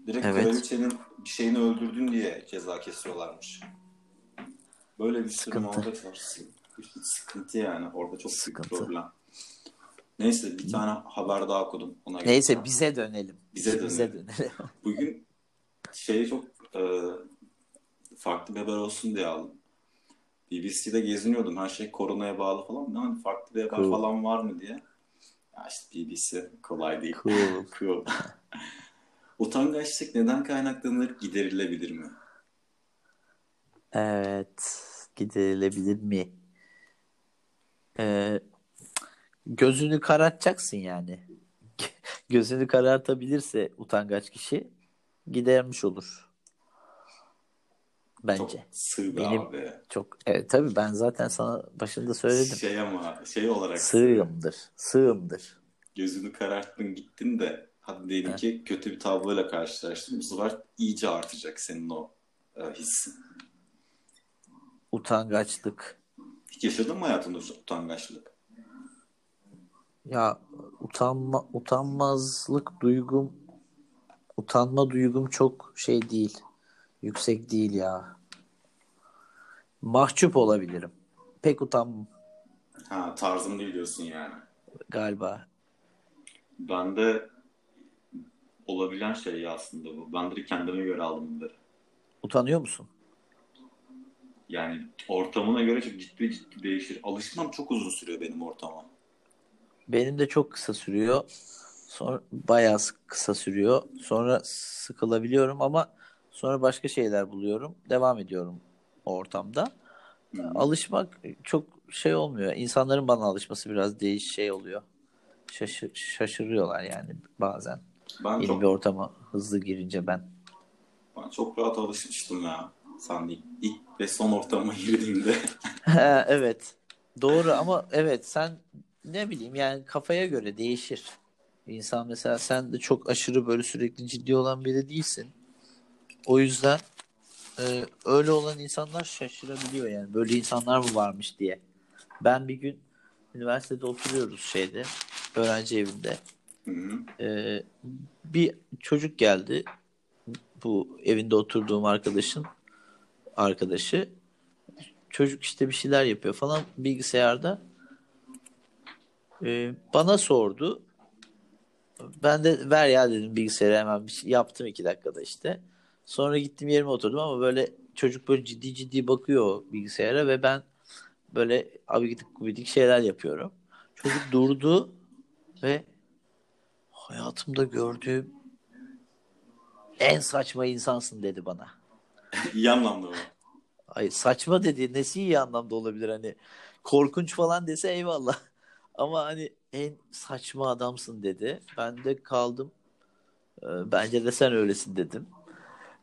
Direkt Evet. kraliçenin şeyini öldürdün diye ceza kesiyorlarmış. Böyle bir sürü muhabbet var. Sı- Sıkıntı yani. Orada çok Sıkıntı. problem. Neyse bir tane haber daha okudum. Ona. Neyse bize dönelim. Bize Bize dönelim. dönelim. Bugün şeyi çok e, farklı bir haber olsun diye aldım. BBC'de geziniyordum. Her şey koronaya bağlı falan. Hani farklı bir haber Cool. falan var mı diye. Ya işte BBC kolay değil. Cool. Cool. Utangaçlık neden kaynaklanır? Giderilebilir mi? Evet. Giderilebilir mi? Ee, gözünü karartacaksın yani. gözünü karartabilirse utangaç kişi gidermiş olur. bence. Çok sığ be Benim- abi. Çok evet tabii ben zaten sana başında söyledim. Şey ama şey olarak Sığımdır. Sığımdır. gözünü kararttın gittin de hadi diyelim ki kötü bir tabloyla karşılaştın. Bu sefer iyice artacak senin o e, hissin. Utangaçlık. Hiç yaşadın mı hayatında utangaçlık? Ya utanma utanmazlık duygum utanma duygum çok şey değil. Yüksek değil ya. Mahcup olabilirim. Pek utanmam Ha tarzım değil diyorsun yani. galiba. Bende olabilen şey aslında bu. Ben de kendime göre aldım bunları. Utanıyor musun? Yani ortamına göre çok ciddi ciddi değişir. Alışmam çok uzun sürüyor benim ortama. Benim de çok kısa sürüyor. Sonra bayağı kısa sürüyor. Sonra sıkılabiliyorum ama sonra başka şeyler buluyorum. Devam ediyorum o ortamda. Hı. Alışmak çok şey olmuyor. İnsanların bana alışması biraz değiş şey oluyor. Şaşı- şaşırıyorlar yani bazen. Ben Yeni çok, bir ortama hızlı girince ben. ben çok rahat alışmıştım ya. Sen ilk, ilk ve son ortama girdiğimde. evet. Doğru ama evet sen ne bileyim yani kafaya göre değişir. İnsan mesela sen de çok aşırı böyle sürekli ciddi olan biri değilsin. O yüzden e, öyle olan insanlar şaşırabiliyor yani. Böyle insanlar mı varmış diye. Ben bir gün üniversitede oturuyoruz şeyde öğrenci evinde. Hı bir çocuk geldi. Bu evinde oturduğum arkadaşın arkadaşı. Çocuk işte bir şeyler yapıyor falan bilgisayarda. Ee, bana sordu. Ben de ver ya dedim bilgisayarı hemen bir şey yaptım iki dakikada işte. Sonra gittim yerime oturdum ama böyle çocuk böyle ciddi ciddi bakıyor bilgisayara ve ben böyle abidik gubidik şeyler yapıyorum. Çocuk durdu ve hayatımda gördüğüm en saçma insansın dedi bana. İyi anlamda mı? Ay saçma dedi. Nesi iyi anlamda olabilir hani korkunç falan dese eyvallah. Ama hani en saçma adamsın dedi. Ben de kaldım. Ee, Bence de sen öylesin dedim.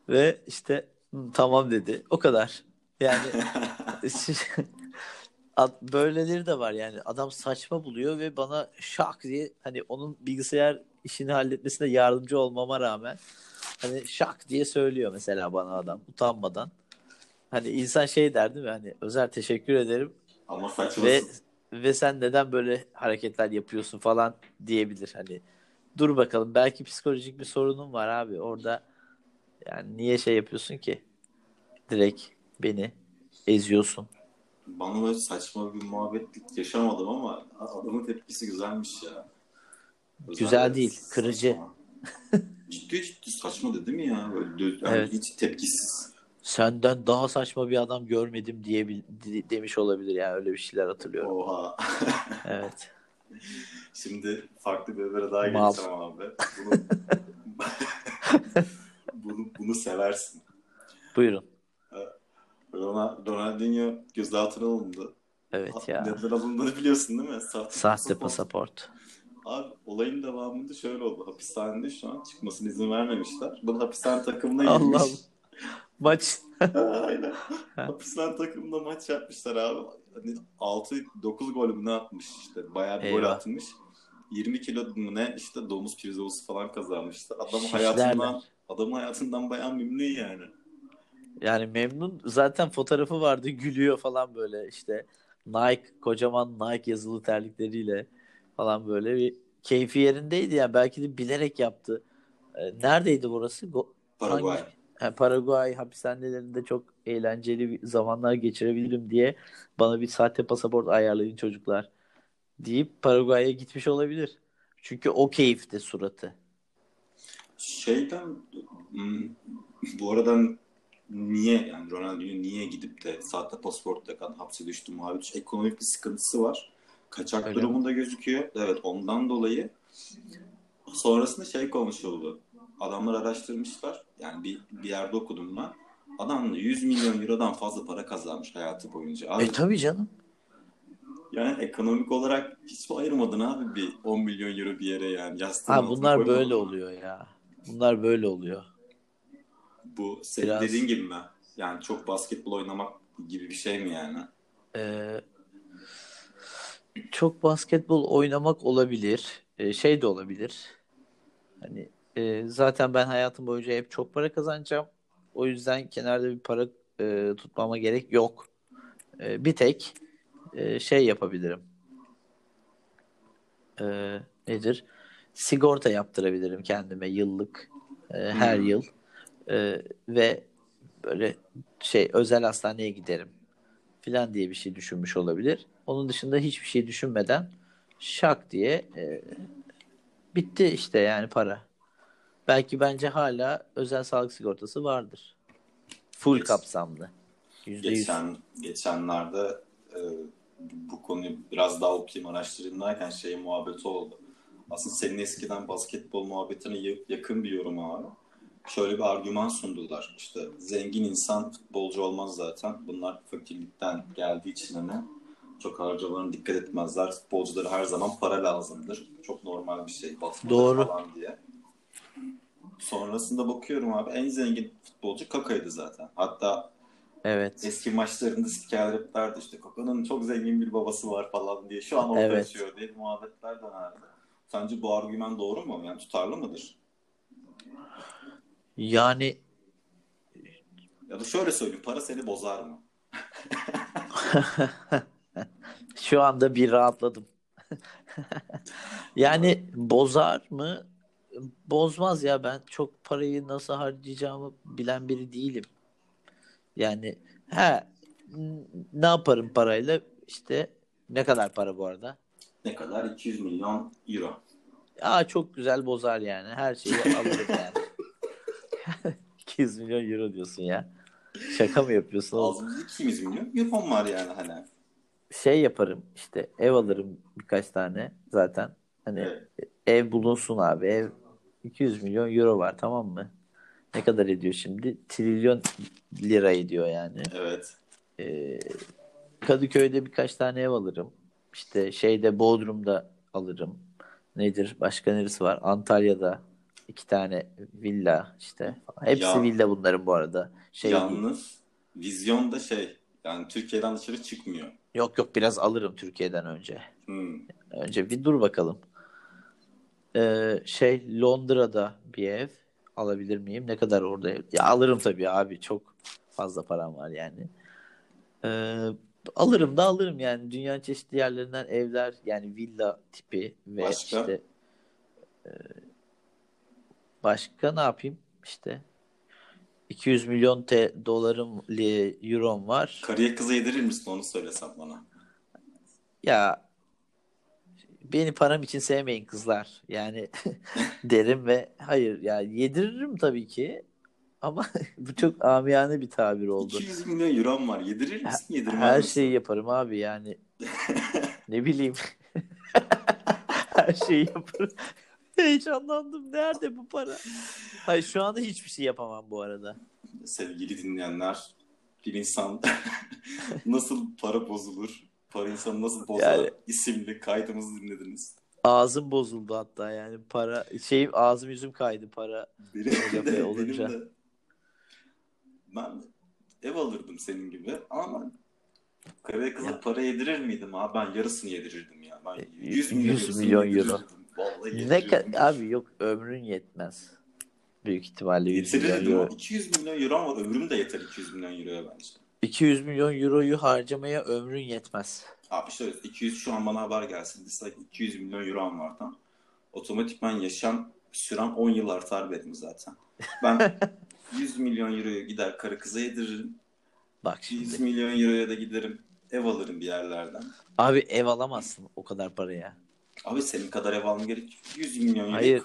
Ve işte "Hı, tamam dedi. O kadar. Yani böyleleri de var yani. Adam saçma buluyor ve bana şak diye hani onun bilgisayar işini halletmesine yardımcı olmama rağmen hani şak diye söylüyor mesela bana adam utanmadan. Hani insan şey der değil mi? Hani Özer teşekkür ederim Ama saçmasın. ve ve sen neden böyle hareketler yapıyorsun falan diyebilir. Hani dur bakalım belki psikolojik bir sorunun var abi orada. Yani niye şey yapıyorsun ki? Direkt beni eziyorsun. Bana böyle saçma bir muhabbetlik yaşamadım ama adamın tepkisi güzelmiş ya. Güzel değil, kırıcı. ciddi ciddi saçma dedi mi ya? Böyle yani Evet. hiç tepkisiz. Senden daha saçma bir adam görmedim diye de- demiş olabilir yani öyle bir şeyler hatırlıyorum. Oha. Evet. Şimdi farklı bir habere daha Mal. geçeceğim abi. Bunu, bunu, bunu seversin. Buyurun. Ronald, Ronaldinho gözaltına alındı. Evet ya. Neden alındığını biliyorsun değil mi? Sahte, Sahte pasaport. pasaport. Abi olayın devamında şöyle oldu. Hapishanede şu an çıkmasına izin vermemişler. Bu da hapishane takımına girmiş. Allah. Maç. Aynen. hapishane takımında maç yapmışlar abi. Hani 6-9 gol mü ne atmış işte. Bayağı bir gol Eyvah. atmış. 20 kilo mu ne işte domuz pirzosu falan kazanmıştı. Adam Şişlerler. hayatından adamın hayatından bayağı memnun yani. Yani memnun. Zaten fotoğrafı vardı. Gülüyor falan böyle işte. Nike, kocaman Nike yazılı terlikleriyle falan böyle bir keyfi yerindeydi yani. Belki de bilerek yaptı. Ee, Neredeydi burası? Go- Paraguay. Hangi- Ha, Paraguay hapishanelerinde çok eğlenceli bir zamanlar geçirebilirim diye bana bir sahte pasaport ayarlayın çocuklar deyip Paraguay'a gitmiş olabilir. Çünkü o keyifte suratı. Şeyden hmm, bu aradan niye yani Ronaldinho niye gidip de sahte pasaportla kan hapse düştü muhabbet ekonomik bir sıkıntısı var. Kaçak Öyle durumunda gözüküyor. Evet ondan dolayı sonrasında şey konuşuldu. Adamlar araştırmışlar. Yani bir, bir yerde okudum ben. Adam 100 milyon eurodan fazla para kazanmış hayatı boyunca. Abi, E tabii canım. yani ekonomik olarak hiç mi ayırmadın abi bir 10 milyon euro bir yere yani yastığın Ha bunlar böyle oluyor ya. Bunlar böyle oluyor. Bu senin Biraz- dediğin gibi mi? Yani çok basketbol oynamak gibi bir şey mi yani? Ee, çok basketbol oynamak olabilir. Ee, şey de olabilir. Hani e, zaten ben hayatım boyunca hep çok para kazanacağım. O yüzden kenarda bir para e, tutmama gerek yok. E, bir tek e, şey yapabilirim. E, nedir? Sigorta yaptırabilirim kendime yıllık e, her Hmm. yıl E, ve böyle şey özel hastaneye giderim filan diye bir şey düşünmüş olabilir. Onun dışında hiçbir şey düşünmeden şak diye e, bitti işte yani para. Belki bence hala özel sağlık sigortası vardır. Full Geç- kapsamlı. Yüzde yüz. Geçen geçenlerde e, bu konuyu biraz daha okuyayım araştırayım derken şey muhabbeti oldu. Aslında senin eskiden basketbol muhabbetine ya- yakın bir yorum abi. Şöyle bir argüman sundular. İşte zengin insan futbolcu olmaz zaten. Bunlar fakirlikten geldiği için hani çok harcamalarına dikkat etmezler. Futbolculara her zaman para lazımdır. Çok normal bir şey. Doğru. falan diye. Sonrasında bakıyorum abi en zengin futbolcu Kaka'ydı zaten. Hatta Evet. eski maçlarında spikerler hep derdi işte Kaka'nın çok zengin bir babası var falan diye. Şu an ortaya Evet. çıkıyor diye muhabbetler dönerdi. Sence bu argüman doğru mu? Yani tutarlı mıdır? Yani Ya da şöyle söyleyeyim para seni bozar mı? şu anda bir rahatladım. yani bozar mı? Bozmaz ya ben çok parayı nasıl harcayacağımı bilen biri değilim. Yani he ne yaparım parayla? İşte ne kadar para bu arada? Ne kadar? 200 milyon euro. Aa çok güzel bozar yani. Her şeyi alırım yani. 200 milyon euro diyorsun ya. Şaka mı yapıyorsun? Ağzımızda 200 milyon euro var yani hani. Şey yaparım işte ev alırım birkaç tane zaten. Hani Evet. ev bulunsun abi. Ev 200 milyon euro var tamam mı? Ne kadar ediyor şimdi? Trilyon lira ediyor yani. Evet. Ee, Kadıköy'de birkaç tane ev alırım. İşte şeyde Bodrum'da alırım. Nedir? Başka neresi var? Antalya'da iki tane villa işte. Hepsi Ya- villa bunların bu arada. Şey değil. Yalnız vizyon da şey yani Türkiye'den dışarı çıkmıyor. Yok yok biraz alırım Türkiye'den önce. Hmm. Önce bir dur bakalım. Ee, şey Londra'da bir ev alabilir miyim? Ne kadar orada ev? Ya alırım tabii abi. Çok fazla param var yani. Ee, alırım da alırım yani. Dünyanın çeşitli yerlerinden evler yani villa tipi ve Başka? işte e, başka ne yapayım? İşte 200 milyon te, dolarım eurom var. Karıya kıza yedirir misin onu söylesem bana. Ya beni param için sevmeyin kızlar. Yani derim ve hayır ya yediririm tabii ki ama bu çok amiyane bir tabir oldu. 200 milyon euro var. Yedirir misin? Yedirmez Her misin? şeyi yaparım abi yani. ne bileyim. Her şeyi yaparım. Heyecanlandım. Nerede bu para? Hayır şu anda hiçbir şey yapamam bu arada. Sevgili dinleyenler, bir insan nasıl para bozulur, para insanı nasıl bozar Yani- isimli kaydımızı dinlediniz. Ağzım bozuldu hatta yani para şeyim ağzım yüzüm kaydı para. Benim de, benim olunca. de ben ev alırdım senin gibi ama karıya kıza Ya. para yedirir miydim abi? Ben yarısını yedirirdim ya. Ben E, 100 100 milyon, yarısını milyon euro. Vallahi Ne ka- abi yok ömrün yetmez. Büyük ihtimalle 100 milyon Yetirirdim euro. ama 200 milyon euro var. Ömrüm de yeter 200 milyon euroya bence. 200 milyon euroyu harcamaya ömrün yetmez. Abi şöyle 200 şu an bana haber gelsin. Dislike 200 milyon euro var tam. Otomatikman yaşam sürem 10 yıl artar benim zaten. Ben 100 milyon euroyu gider karı kıza yediririm. Bak 100 şimdi. milyon euroya da giderim ev alırım bir yerlerden. Abi ev alamazsın o kadar paraya. Abi senin kadar ev alma gerek. 100 milyon euro. Hayır.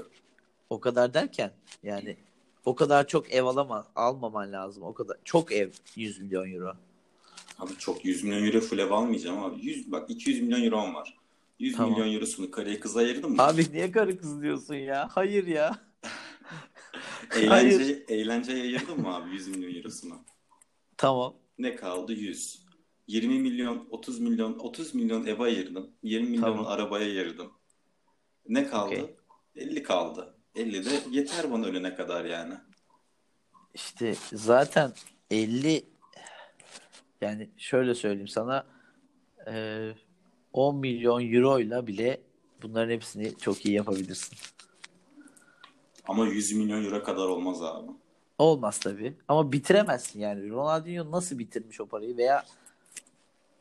O kadar derken yani o kadar çok ev alama, almaman lazım. O kadar çok ev 100 milyon euro. Abi çok 100 milyon euro full ev almayacağım abi. 100, bak 200 milyon euro var. 100 Tamam. milyon eurosunu karıya kıza ayırdım mı? Abi niye karı kız diyorsun ya? Hayır ya. Eğlence, eğlenceye ayırdım mı abi 100 milyon eurosunu? Tamam. Ne kaldı? 100. 20 milyon, 30 milyon, 30 milyon eve ayırdım. 20 milyon Tamam. arabaya ayırdım. Ne kaldı? Okey. 50 kaldı. 50 de yeter bana ölene kadar yani. İşte zaten 50 yani şöyle söyleyeyim sana e, 10 milyon euroyla bile bunların hepsini çok iyi yapabilirsin. Ama 100 milyon euro kadar olmaz abi. Olmaz tabii. Ama bitiremezsin yani. Ronaldinho nasıl bitirmiş o parayı veya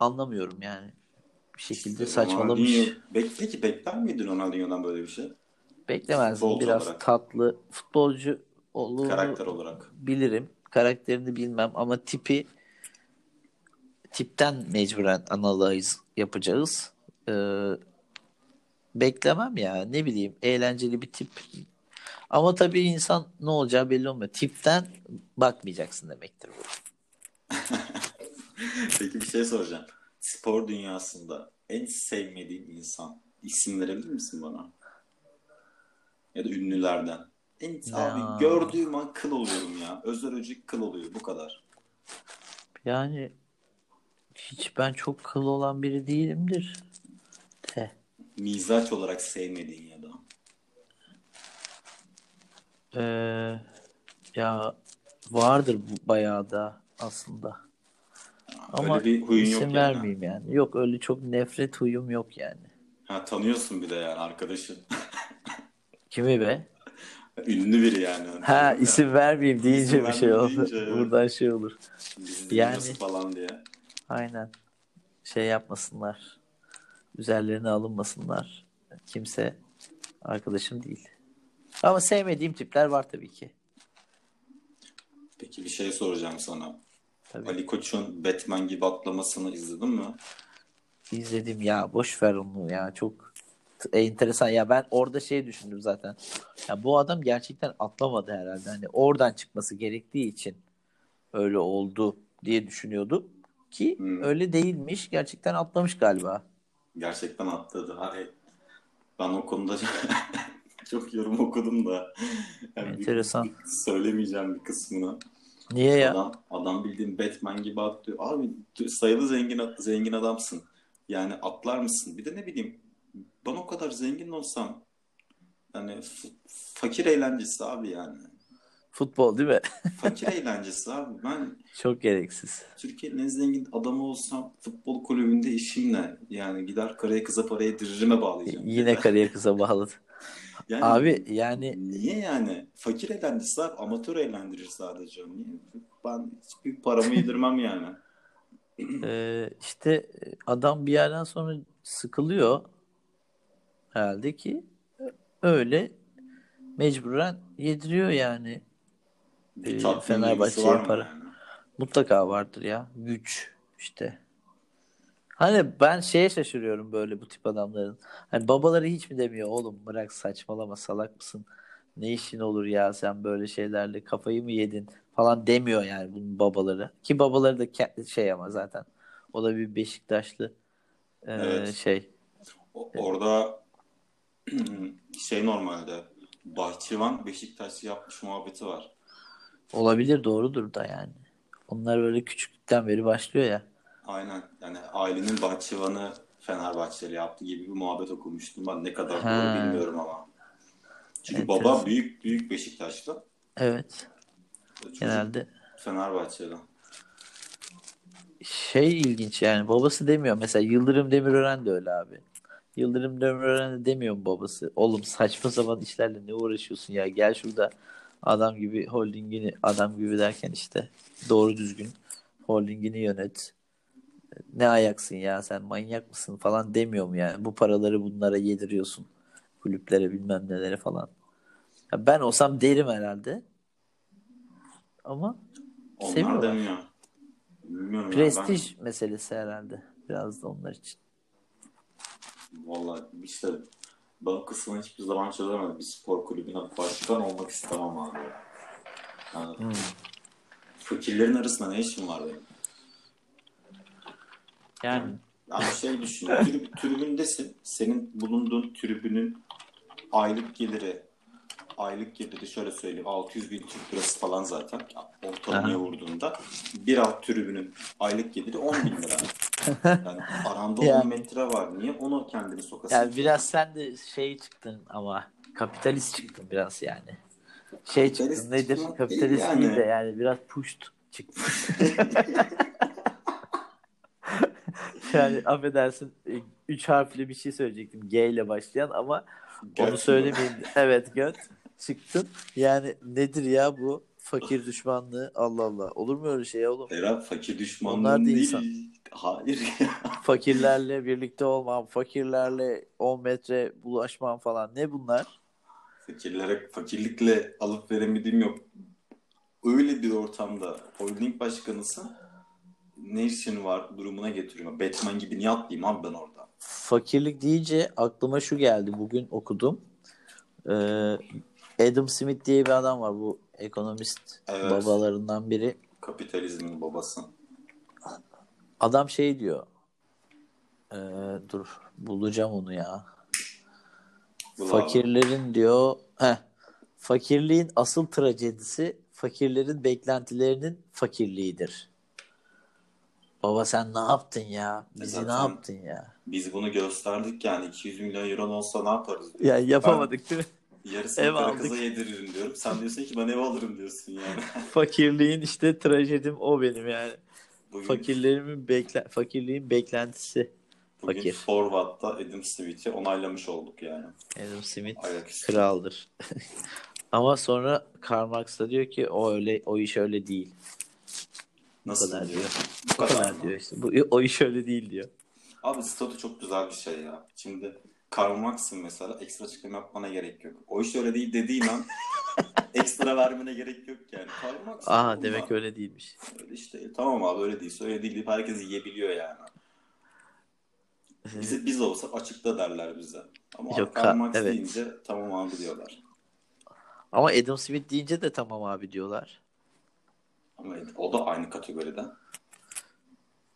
anlamıyorum yani. Bir şekilde saçmalamış. Ronaldinho, bekle ki bekler miydin Ronaldinho'dan böyle bir şey? Beklemezdim. Biraz olarak. tatlı futbolcu olduğunu Karakter olarak. bilirim. Karakterini bilmem ama tipi tipten mecburen analiz yapacağız. Ee, beklemem ya. Ne bileyim eğlenceli bir tip. Ama tabii insan ne olacağı belli olmuyor. Tipten bakmayacaksın demektir bu. Peki bir şey soracağım. Spor dünyasında en sevmediğin insan isim verebilir misin bana? Ya da ünlülerden. En, Ya. abi gördüğüm an kıl oluyorum ya. Özel Öcük kıl oluyor bu kadar. Yani hiç ben çok kıl olan biri değilimdir. De. Mizaç olarak sevmediğin ya da. Ee, ya vardır bayağı da aslında. Ama Öyle bir huyun yok isim yani. vermeyeyim yani. Yok öyle çok nefret huyum yok yani. Ha, tanıyorsun bir de yani arkadaşın. Kimi be? Ünlü biri yani. Ha isim vermeyeyim deyince İsim bir şey oldu. deyince, evet. Buradan şey olur. bizi Yani- falan diye. Aynen. Şey yapmasınlar. Üzerlerine alınmasınlar. Kimse arkadaşım değil. Ama sevmediğim tipler var tabii ki. Peki bir şey soracağım sana. Tabii. Ali Koç'un Batman gibi atlamasını izledin mi? İzledim ya boş ver onu ya çok enteresan ya ben orada şey düşündüm zaten ya bu adam gerçekten atlamadı herhalde hani oradan çıkması gerektiği için öyle oldu diye düşünüyordum ki Hmm. öyle değilmiş gerçekten atlamış galiba Gerçekten atladı. Hani ben o konuda çok yorum okudum da. Yani Enteresan. bir söylemeyeceğim bir kısmını. Niye ya Adam, adam bildiğin Batman gibi atlıyor. Abi sayılı zengin zengin adamsın. Yani atlar mısın? Bir de ne bileyim ben o kadar zengin olsam yani fakir eğlencesi abi yani. futbol değil mi Fakir eğlencesi abi. Ben çok gereksiz Türkiye'nin en zengin adamı olsam futbol kulübünde işim ne? Yani gider karaya kıza parayı diririme bağlayacağım. yine kariyer kıza bağladı Yani abi yani niye yani? Fakir abi amatör eğlendirir sadece. Niye? Ben hiçbir paramı yedirmem yani. e, işte adam bir yerden sonra sıkılıyor herhalde ki öyle mecburen yediriyor yani Ee, tatmin Fenerbahçe'ye para. yani? Mutlaka vardır ya. Güç işte. Hani ben şeye şaşırıyorum böyle bu tip adamların. Hani babaları hiç mi demiyor oğlum bırak saçmalama salak mısın? Ne işin olur ya sen böyle şeylerle kafayı mı yedin falan demiyor yani bunun babaları. Ki babaları da şey ama zaten. O da bir Beşiktaşlı e, Evet. şey. O- Orada şey normalde Bahçıvan Beşiktaş'ı yapmış muhabbeti var. Olabilir doğrudur da yani. Onlar böyle küçüklükten beri başlıyor ya. Aynen. Yani ailenin bahçıvanı Fenerbahçeli yaptı gibi bir muhabbet okumuştum ben. Ne kadar Ha. doğru bilmiyorum ama. Çünkü Enteresan. baba büyük büyük Beşiktaşlı. Evet. Çocuk Genelde Fenerbahçeli. şey ilginç yani babası demiyor. Mesela Yıldırım Demirören de öyle abi. Yıldırım Demirören de demiyor mu babası? Oğlum saçma sapan işlerle ne uğraşıyorsun ya? Gel şurada adam gibi holdingini adam gibi derken işte doğru düzgün holdingini yönet. Ne ayaksın ya sen manyak mısın falan demiyor mu yani? Bu paraları bunlara yediriyorsun. Kulüplere bilmem nelere falan. Ya ben olsam derim herhalde. Ama Onlar Seviyorlar. demiyor. Bilmiyorum prestij meselesi herhalde. Biraz da onlar için. Ben, vallahi işte ben kısmını hiçbir zaman çözemedim. Bir spor kulübüne başkan olmak istemem abi. Yani Hmm. Fakirlerin arasında ne işim var benim? Yani Yani şey düşün, trib, tribündesin. Senin bulunduğun tribünün aylık geliri aylık geliri şöyle söyleyeyim 600 bin Türk lirası falan zaten ortalamaya vurduğunda bir alt tribünün aylık geliri 10 bin lira. Yani aranda Ya. 10 metre var. Niye onu kendini sokasın? Yani biraz sen de şey çıktın ama kapitalist çıktın biraz yani. Şey Kapitalist çıktın nedir? Kapitalist değil değil, yani. de yani biraz puşt çıkmış. yani affedersin e, üç harfli bir şey söyleyecektim G ile başlayan ama Göt onu söylemeyeyim. Evet göt çıktın. Yani nedir ya bu fakir düşmanlığı Allah Allah. Olur mu öyle şey oğlum? Eren fakir düşmanlığın Onlar da değil. insan. Hayır. Fakirlerle birlikte olmam, fakirlerle 10 metre bulaşmam falan. Ne bunlar? Fakirlere fakirlikle alıp veremediğim yok. Öyle bir ortamda holding başkanısın ne işin var durumuna getiriyor. Batman gibi niye atlayayım abi ben orada? Fakirlik deyince aklıma şu geldi. Bugün okudum. Ee, Adam Smith diye bir adam var. Bu ekonomist Evet. babalarından biri. Kapitalizmin babası. Adam şey diyor. Ee, dur bulacağım onu ya. Da- Fakirlerin diyor. Heh, fakirliğin asıl trajedisi fakirlerin beklentilerinin fakirliğidir. Baba sen ne yaptın ya? Bizi ne Zaten- yaptın ya? Biz bunu gösterdik yani 200 milyon euro olsa ne yaparız? diyor. Ya yapamadık değil mi? Ben yarısını Ev aldık. kıza yediririm diyorum. Sen diyorsun ki ben ev alırım diyorsun yani. Fakirliğin işte trajedim o benim yani. Bugün, Fakirlerimin bekle fakirliğin beklentisi. bugün fakir. Forward'da Adam Smith'i onaylamış olduk yani. Adam Smith kraldır. Ama sonra Karl Marx da diyor ki o öyle o iş öyle değil. Bu Nasıl kadar diyor? Bu kadar kadar mı? diyor işte. Bu, o iş öyle değil diyor. Abi statü çok güzel bir şey ya. Şimdi Karl Marx'ın mesela ekstra açıklama yapmana gerek yok. O iş öyle değil dediğin an ekstra vermene gerek yok yani. Karl Marx Aa bunlar- demek öyle değilmiş. öyle işte. Tamam abi öyle değilse öyle değil deyip herkes yiyebiliyor yani. Bizi, biz olsak açıkta derler bize. Ama Yok, Karl ka- Marx evet. deyince tamam abi diyorlar. Ama Adam Smith deyince de tamam abi diyorlar. Ama o da aynı kategoriden.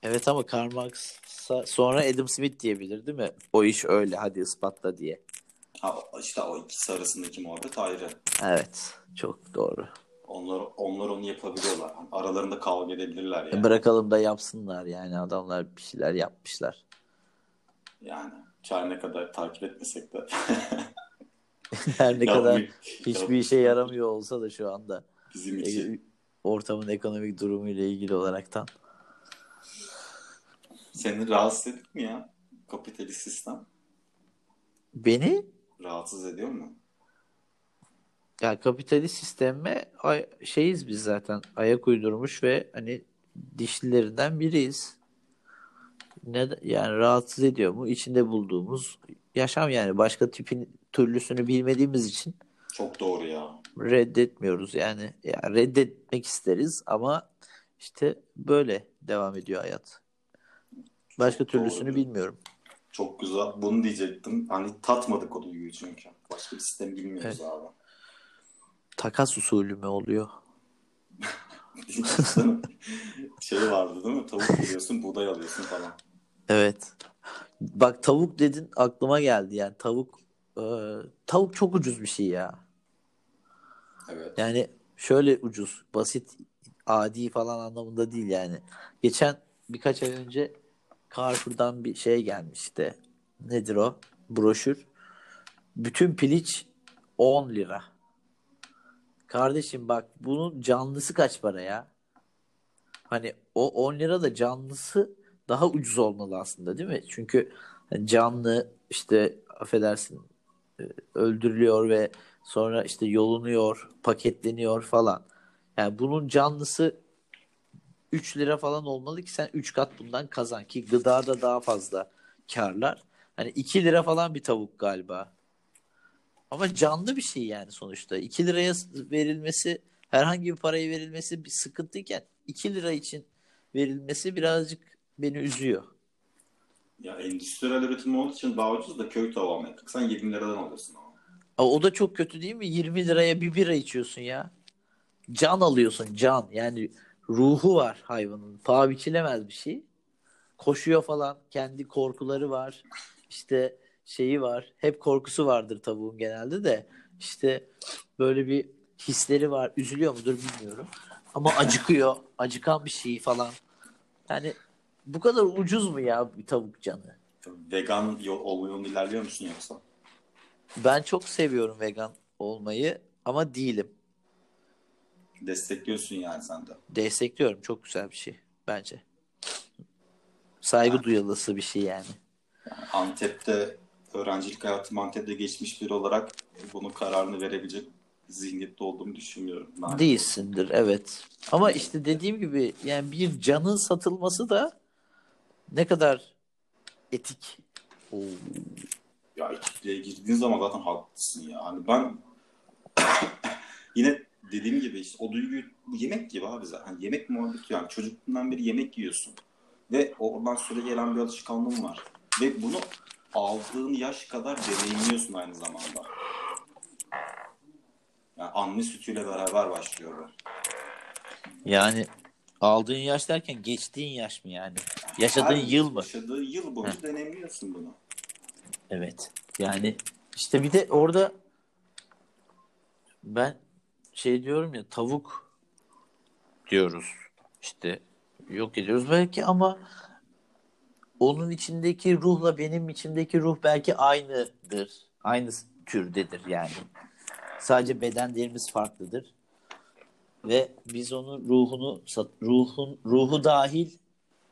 Evet ama Karl Marx'a sonra Adam Smith diyebilir değil mi? O iş öyle hadi ispatla diye. Ha, işte o ikisi arasındaki muhabbet ayrı. Evet çok doğru. Onlar, onlar onu yapabiliyorlar. Aralarında kavga edebilirler yani. Bırakalım da yapsınlar yani adamlar bir şeyler yapmışlar. Yani çare ne kadar takip etmesek de. Her ne kadar hiçbir işe yaramıyor olsa da şu anda Bizim için. Ortamın ekonomik durumu ile ilgili olaraktan. Seni rahatsız ediyor mu ya? Kapitalist sistem. Beni Rahatsız ediyor mu? ya kapitalist sisteme ay- şeyiz biz zaten ayak uydurmuş ve hani dişlilerinden biriyiz. Ne yani rahatsız ediyor mu? İçinde bulduğumuz yaşam yani başka tipin türlüsünü bilmediğimiz için Çok doğru ya. Reddetmiyoruz yani. Ya reddetmek isteriz ama işte böyle devam ediyor hayat. Başka Çok türlüsünü doğru. bilmiyorum. Çok güzel. Bunu diyecektim. Hani tatmadık o duyguyu çünkü. Başka bir sistem bilmiyoruz abi. Takas usulü mü oluyor? şey vardı değil mi? Tavuk alıyorsun, buğday alıyorsun falan. Evet. Bak tavuk dedin aklıma geldi yani tavuk e, tavuk çok ucuz bir şey ya. Evet. Yani şöyle ucuz, basit, adi falan anlamında değil yani. Geçen birkaç ay önce Carrefour'dan bir şey gelmişti. Nedir o? Broşür. Bütün piliç 10 lira. Kardeşim bak bunun canlısı kaç para ya? Hani o 10 lira da canlısı daha ucuz olmalı aslında değil mi? Çünkü hani canlı işte affedersin e, öldürülüyor ve sonra işte yolunuyor, paketleniyor falan. Yani bunun canlısı 3 lira falan olmalı ki sen 3 kat bundan kazan ki gıda da daha fazla karlar. Hani 2 lira falan bir tavuk galiba. Ama canlı bir şey yani sonuçta. 2 liraya verilmesi, herhangi bir paraya verilmesi bir sıkıntıyken 2 lira için verilmesi birazcık beni üzüyor. Ya endüstriyel üretim olduğu için daha ucuz da köy tavuğu almaya kalksan 20 liradan alıyorsun. Aa, o da çok kötü değil mi? 20 liraya bir bira içiyorsun ya. Can alıyorsun can. Yani ruhu var hayvanın. Paha biçilemez bir şey. Koşuyor falan. Kendi korkuları var. İşte şeyi var. Hep korkusu vardır tavuğun genelde de. İşte böyle bir hisleri var. Üzülüyor mudur bilmiyorum. Ama acıkıyor. Acıkan bir şey falan. Yani bu kadar ucuz mu ya bir tavuk canı? Vegan yol, olma ilerliyor musun yoksa? Ben çok seviyorum vegan olmayı ama değilim. Destekliyorsun yani sen de. Destekliyorum. Çok güzel bir şey bence. Saygı duyulası bir şey yani. Antep'te öğrencilik hayatım Antep'te geçmiş biri olarak bunun kararını verebilecek zihniyette olduğumu düşünmüyorum. Ben. Değilsindir evet. Ama işte dediğim gibi yani bir canın satılması da ne kadar etik. Oo. Ya kitleye girdiğin zaman zaten haklısın ya. Hani ben yine dediğim gibi işte o duyguyu bu yemek gibi abi zaten. Hani yemek muhabbeti yani çocukluğundan beri yemek yiyorsun. Ve oradan süre gelen bir alışkanlığın var. Ve bunu aldığın yaş kadar deneyimliyorsun aynı zamanda. Yani anne sütüyle beraber başlıyor bu. Yani aldığın yaş derken geçtiğin yaş mı yani? Yaşadığın Her yıl mı? Yaşadığın yıl boyunca deneyimliyorsun bunu. Evet. Yani işte bir de orada ben şey diyorum ya tavuk diyoruz. İşte yok ediyoruz belki ama onun içindeki ruhla benim içimdeki ruh belki aynıdır. Aynı türdedir yani. Sadece bedenlerimiz farklıdır. Ve biz onun ruhunu ruhun ruhu dahil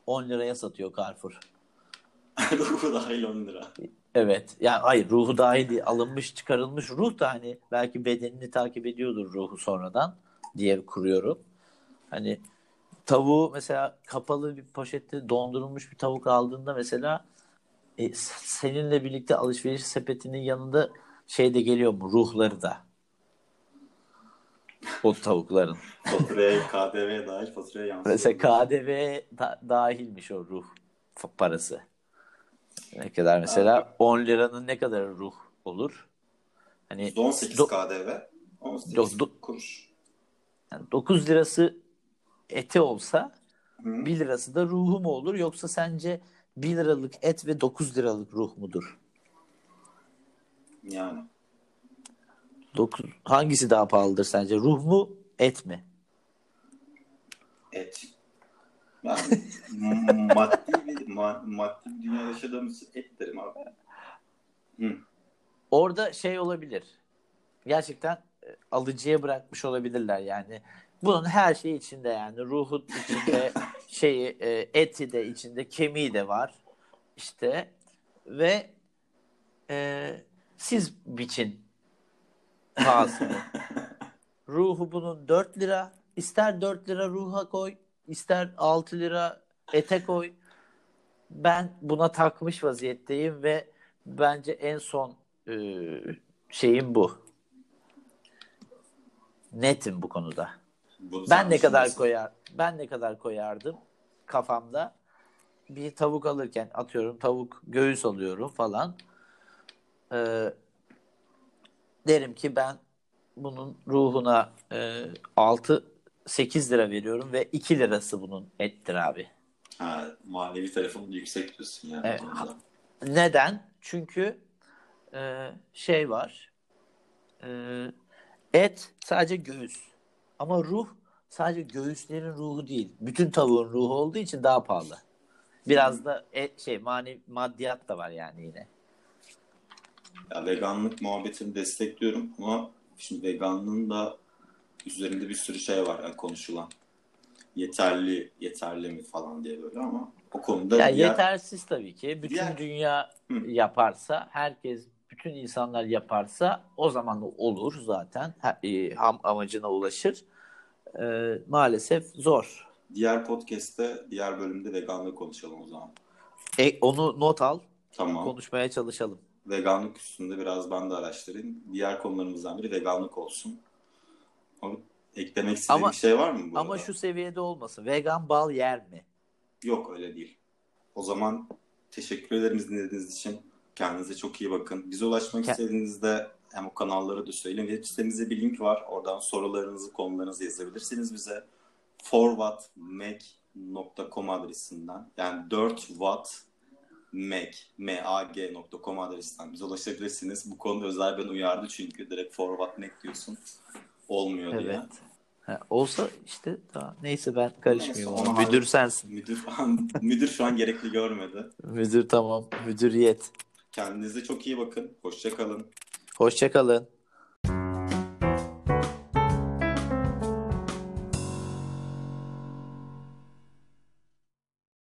10 liraya satıyor Carrefour. Ruhu dahil 10 lira. Evet. Yani hayır ruhu dahil. Alınmış çıkarılmış ruh da hani belki bedenini takip ediyordur ruhu sonradan diye kuruyorum. Hani tavuğu mesela kapalı bir poşette dondurulmuş bir tavuk aldığında mesela e, seninle birlikte alışveriş sepetinin yanında şey de geliyor mu ruhları da o tavukların. Faturaya KDV dahil faturaya yansıyor. Mesela KDV da- dahilmiş o ruh parası. Ne kadar mesela 10 liranın ne kadar ruh olur? Hani 18 do- KDV, 18 Do- do- kuruş. yani 9 lirası eti olsa Hı. 1 lirası da ruhu mu olur yoksa sence 1 liralık et ve 9 liralık ruh mudur? Yani. 9 hangisi daha pahalıdır sence? Ruh mu, et mi? Et. M- maddi bir ma- maddi bir dünya yaşadığımız için et derim abi. Hı. Orada şey olabilir. Gerçekten e, alıcıya bırakmış olabilirler yani. Bunun her şeyi içinde yani. Ruhu içinde, şeyi, e, eti de içinde, kemiği de var. İşte ve e, siz biçin pahasını. Ruhu bunun 4 lira. İster 4 lira ruha koy, ister 6 lira ete koy. Ben buna takmış vaziyetteyim ve bence en son e, şeyim bu. Netim bu konuda. Bunu Ben ne kadar düşünüyorsun. koyar ben ne kadar koyardım kafamda bir tavuk alırken atıyorum tavuk göğüs alıyorum falan. Ee, derim ki ben bunun ruhuna e, 6 8 lira veriyorum ve 2 lirası bunun ettir abi. Ha, manevi tarafın yüksek diyorsun yani. Evet. Neden? Çünkü e, şey var. E, et sadece göğüs. Ama ruh sadece göğüslerin ruhu değil. Bütün tavuğun ruhu olduğu için daha pahalı. Biraz da et, şey mani maddiyat da var yani yine. Ya veganlık muhabbetini destekliyorum ama şimdi veganlığın da üzerinde bir sürü şey var yani konuşulan. Yeterli, yeterli mi falan diye böyle ama o konuda Ya diğer- yetersiz tabii ki. Bütün diğer- dünya Hı. yaparsa, herkes, bütün insanlar yaparsa o zaman da olur zaten. E, ham amacına ulaşır. E, maalesef zor. diğer podcast'te, diğer bölümde veganlık konuşalım o zaman. E, onu not al, Tamam. konuşmaya çalışalım. Veganlık üstünde biraz ben de araştırayım. Diğer konularımızdan biri veganlık olsun. Eklemek istediğin Ama- bir şey var mı bu Ama arada? şu seviyede olmasın. Vegan bal yer mi? Yok öyle değil. O zaman teşekkür ederim dinlediğiniz için. Kendinize çok iyi bakın. Bize ulaşmak Ke- istediğinizde hem o kanalları da söyleyin. Web sitemizde bir link var. Oradan sorularınızı, konularınızı yazabilirsiniz bize. forwardmag.com adresinden yani 4 watt mag, mag.com adresinden bize ulaşabilirsiniz. Bu konuda özel ben uyardı çünkü direkt forward mag diyorsun. Olmuyor diye. Evet. Ha, olsa işte daha neyse ben karışmıyorum. Neyse, onu Müdür sensin. Müdür, müdür şu an gerekli görmedi. Müdür tamam. Müdüriyet. Kendinize çok iyi bakın. Hoşça kalın. Hoşça kalın.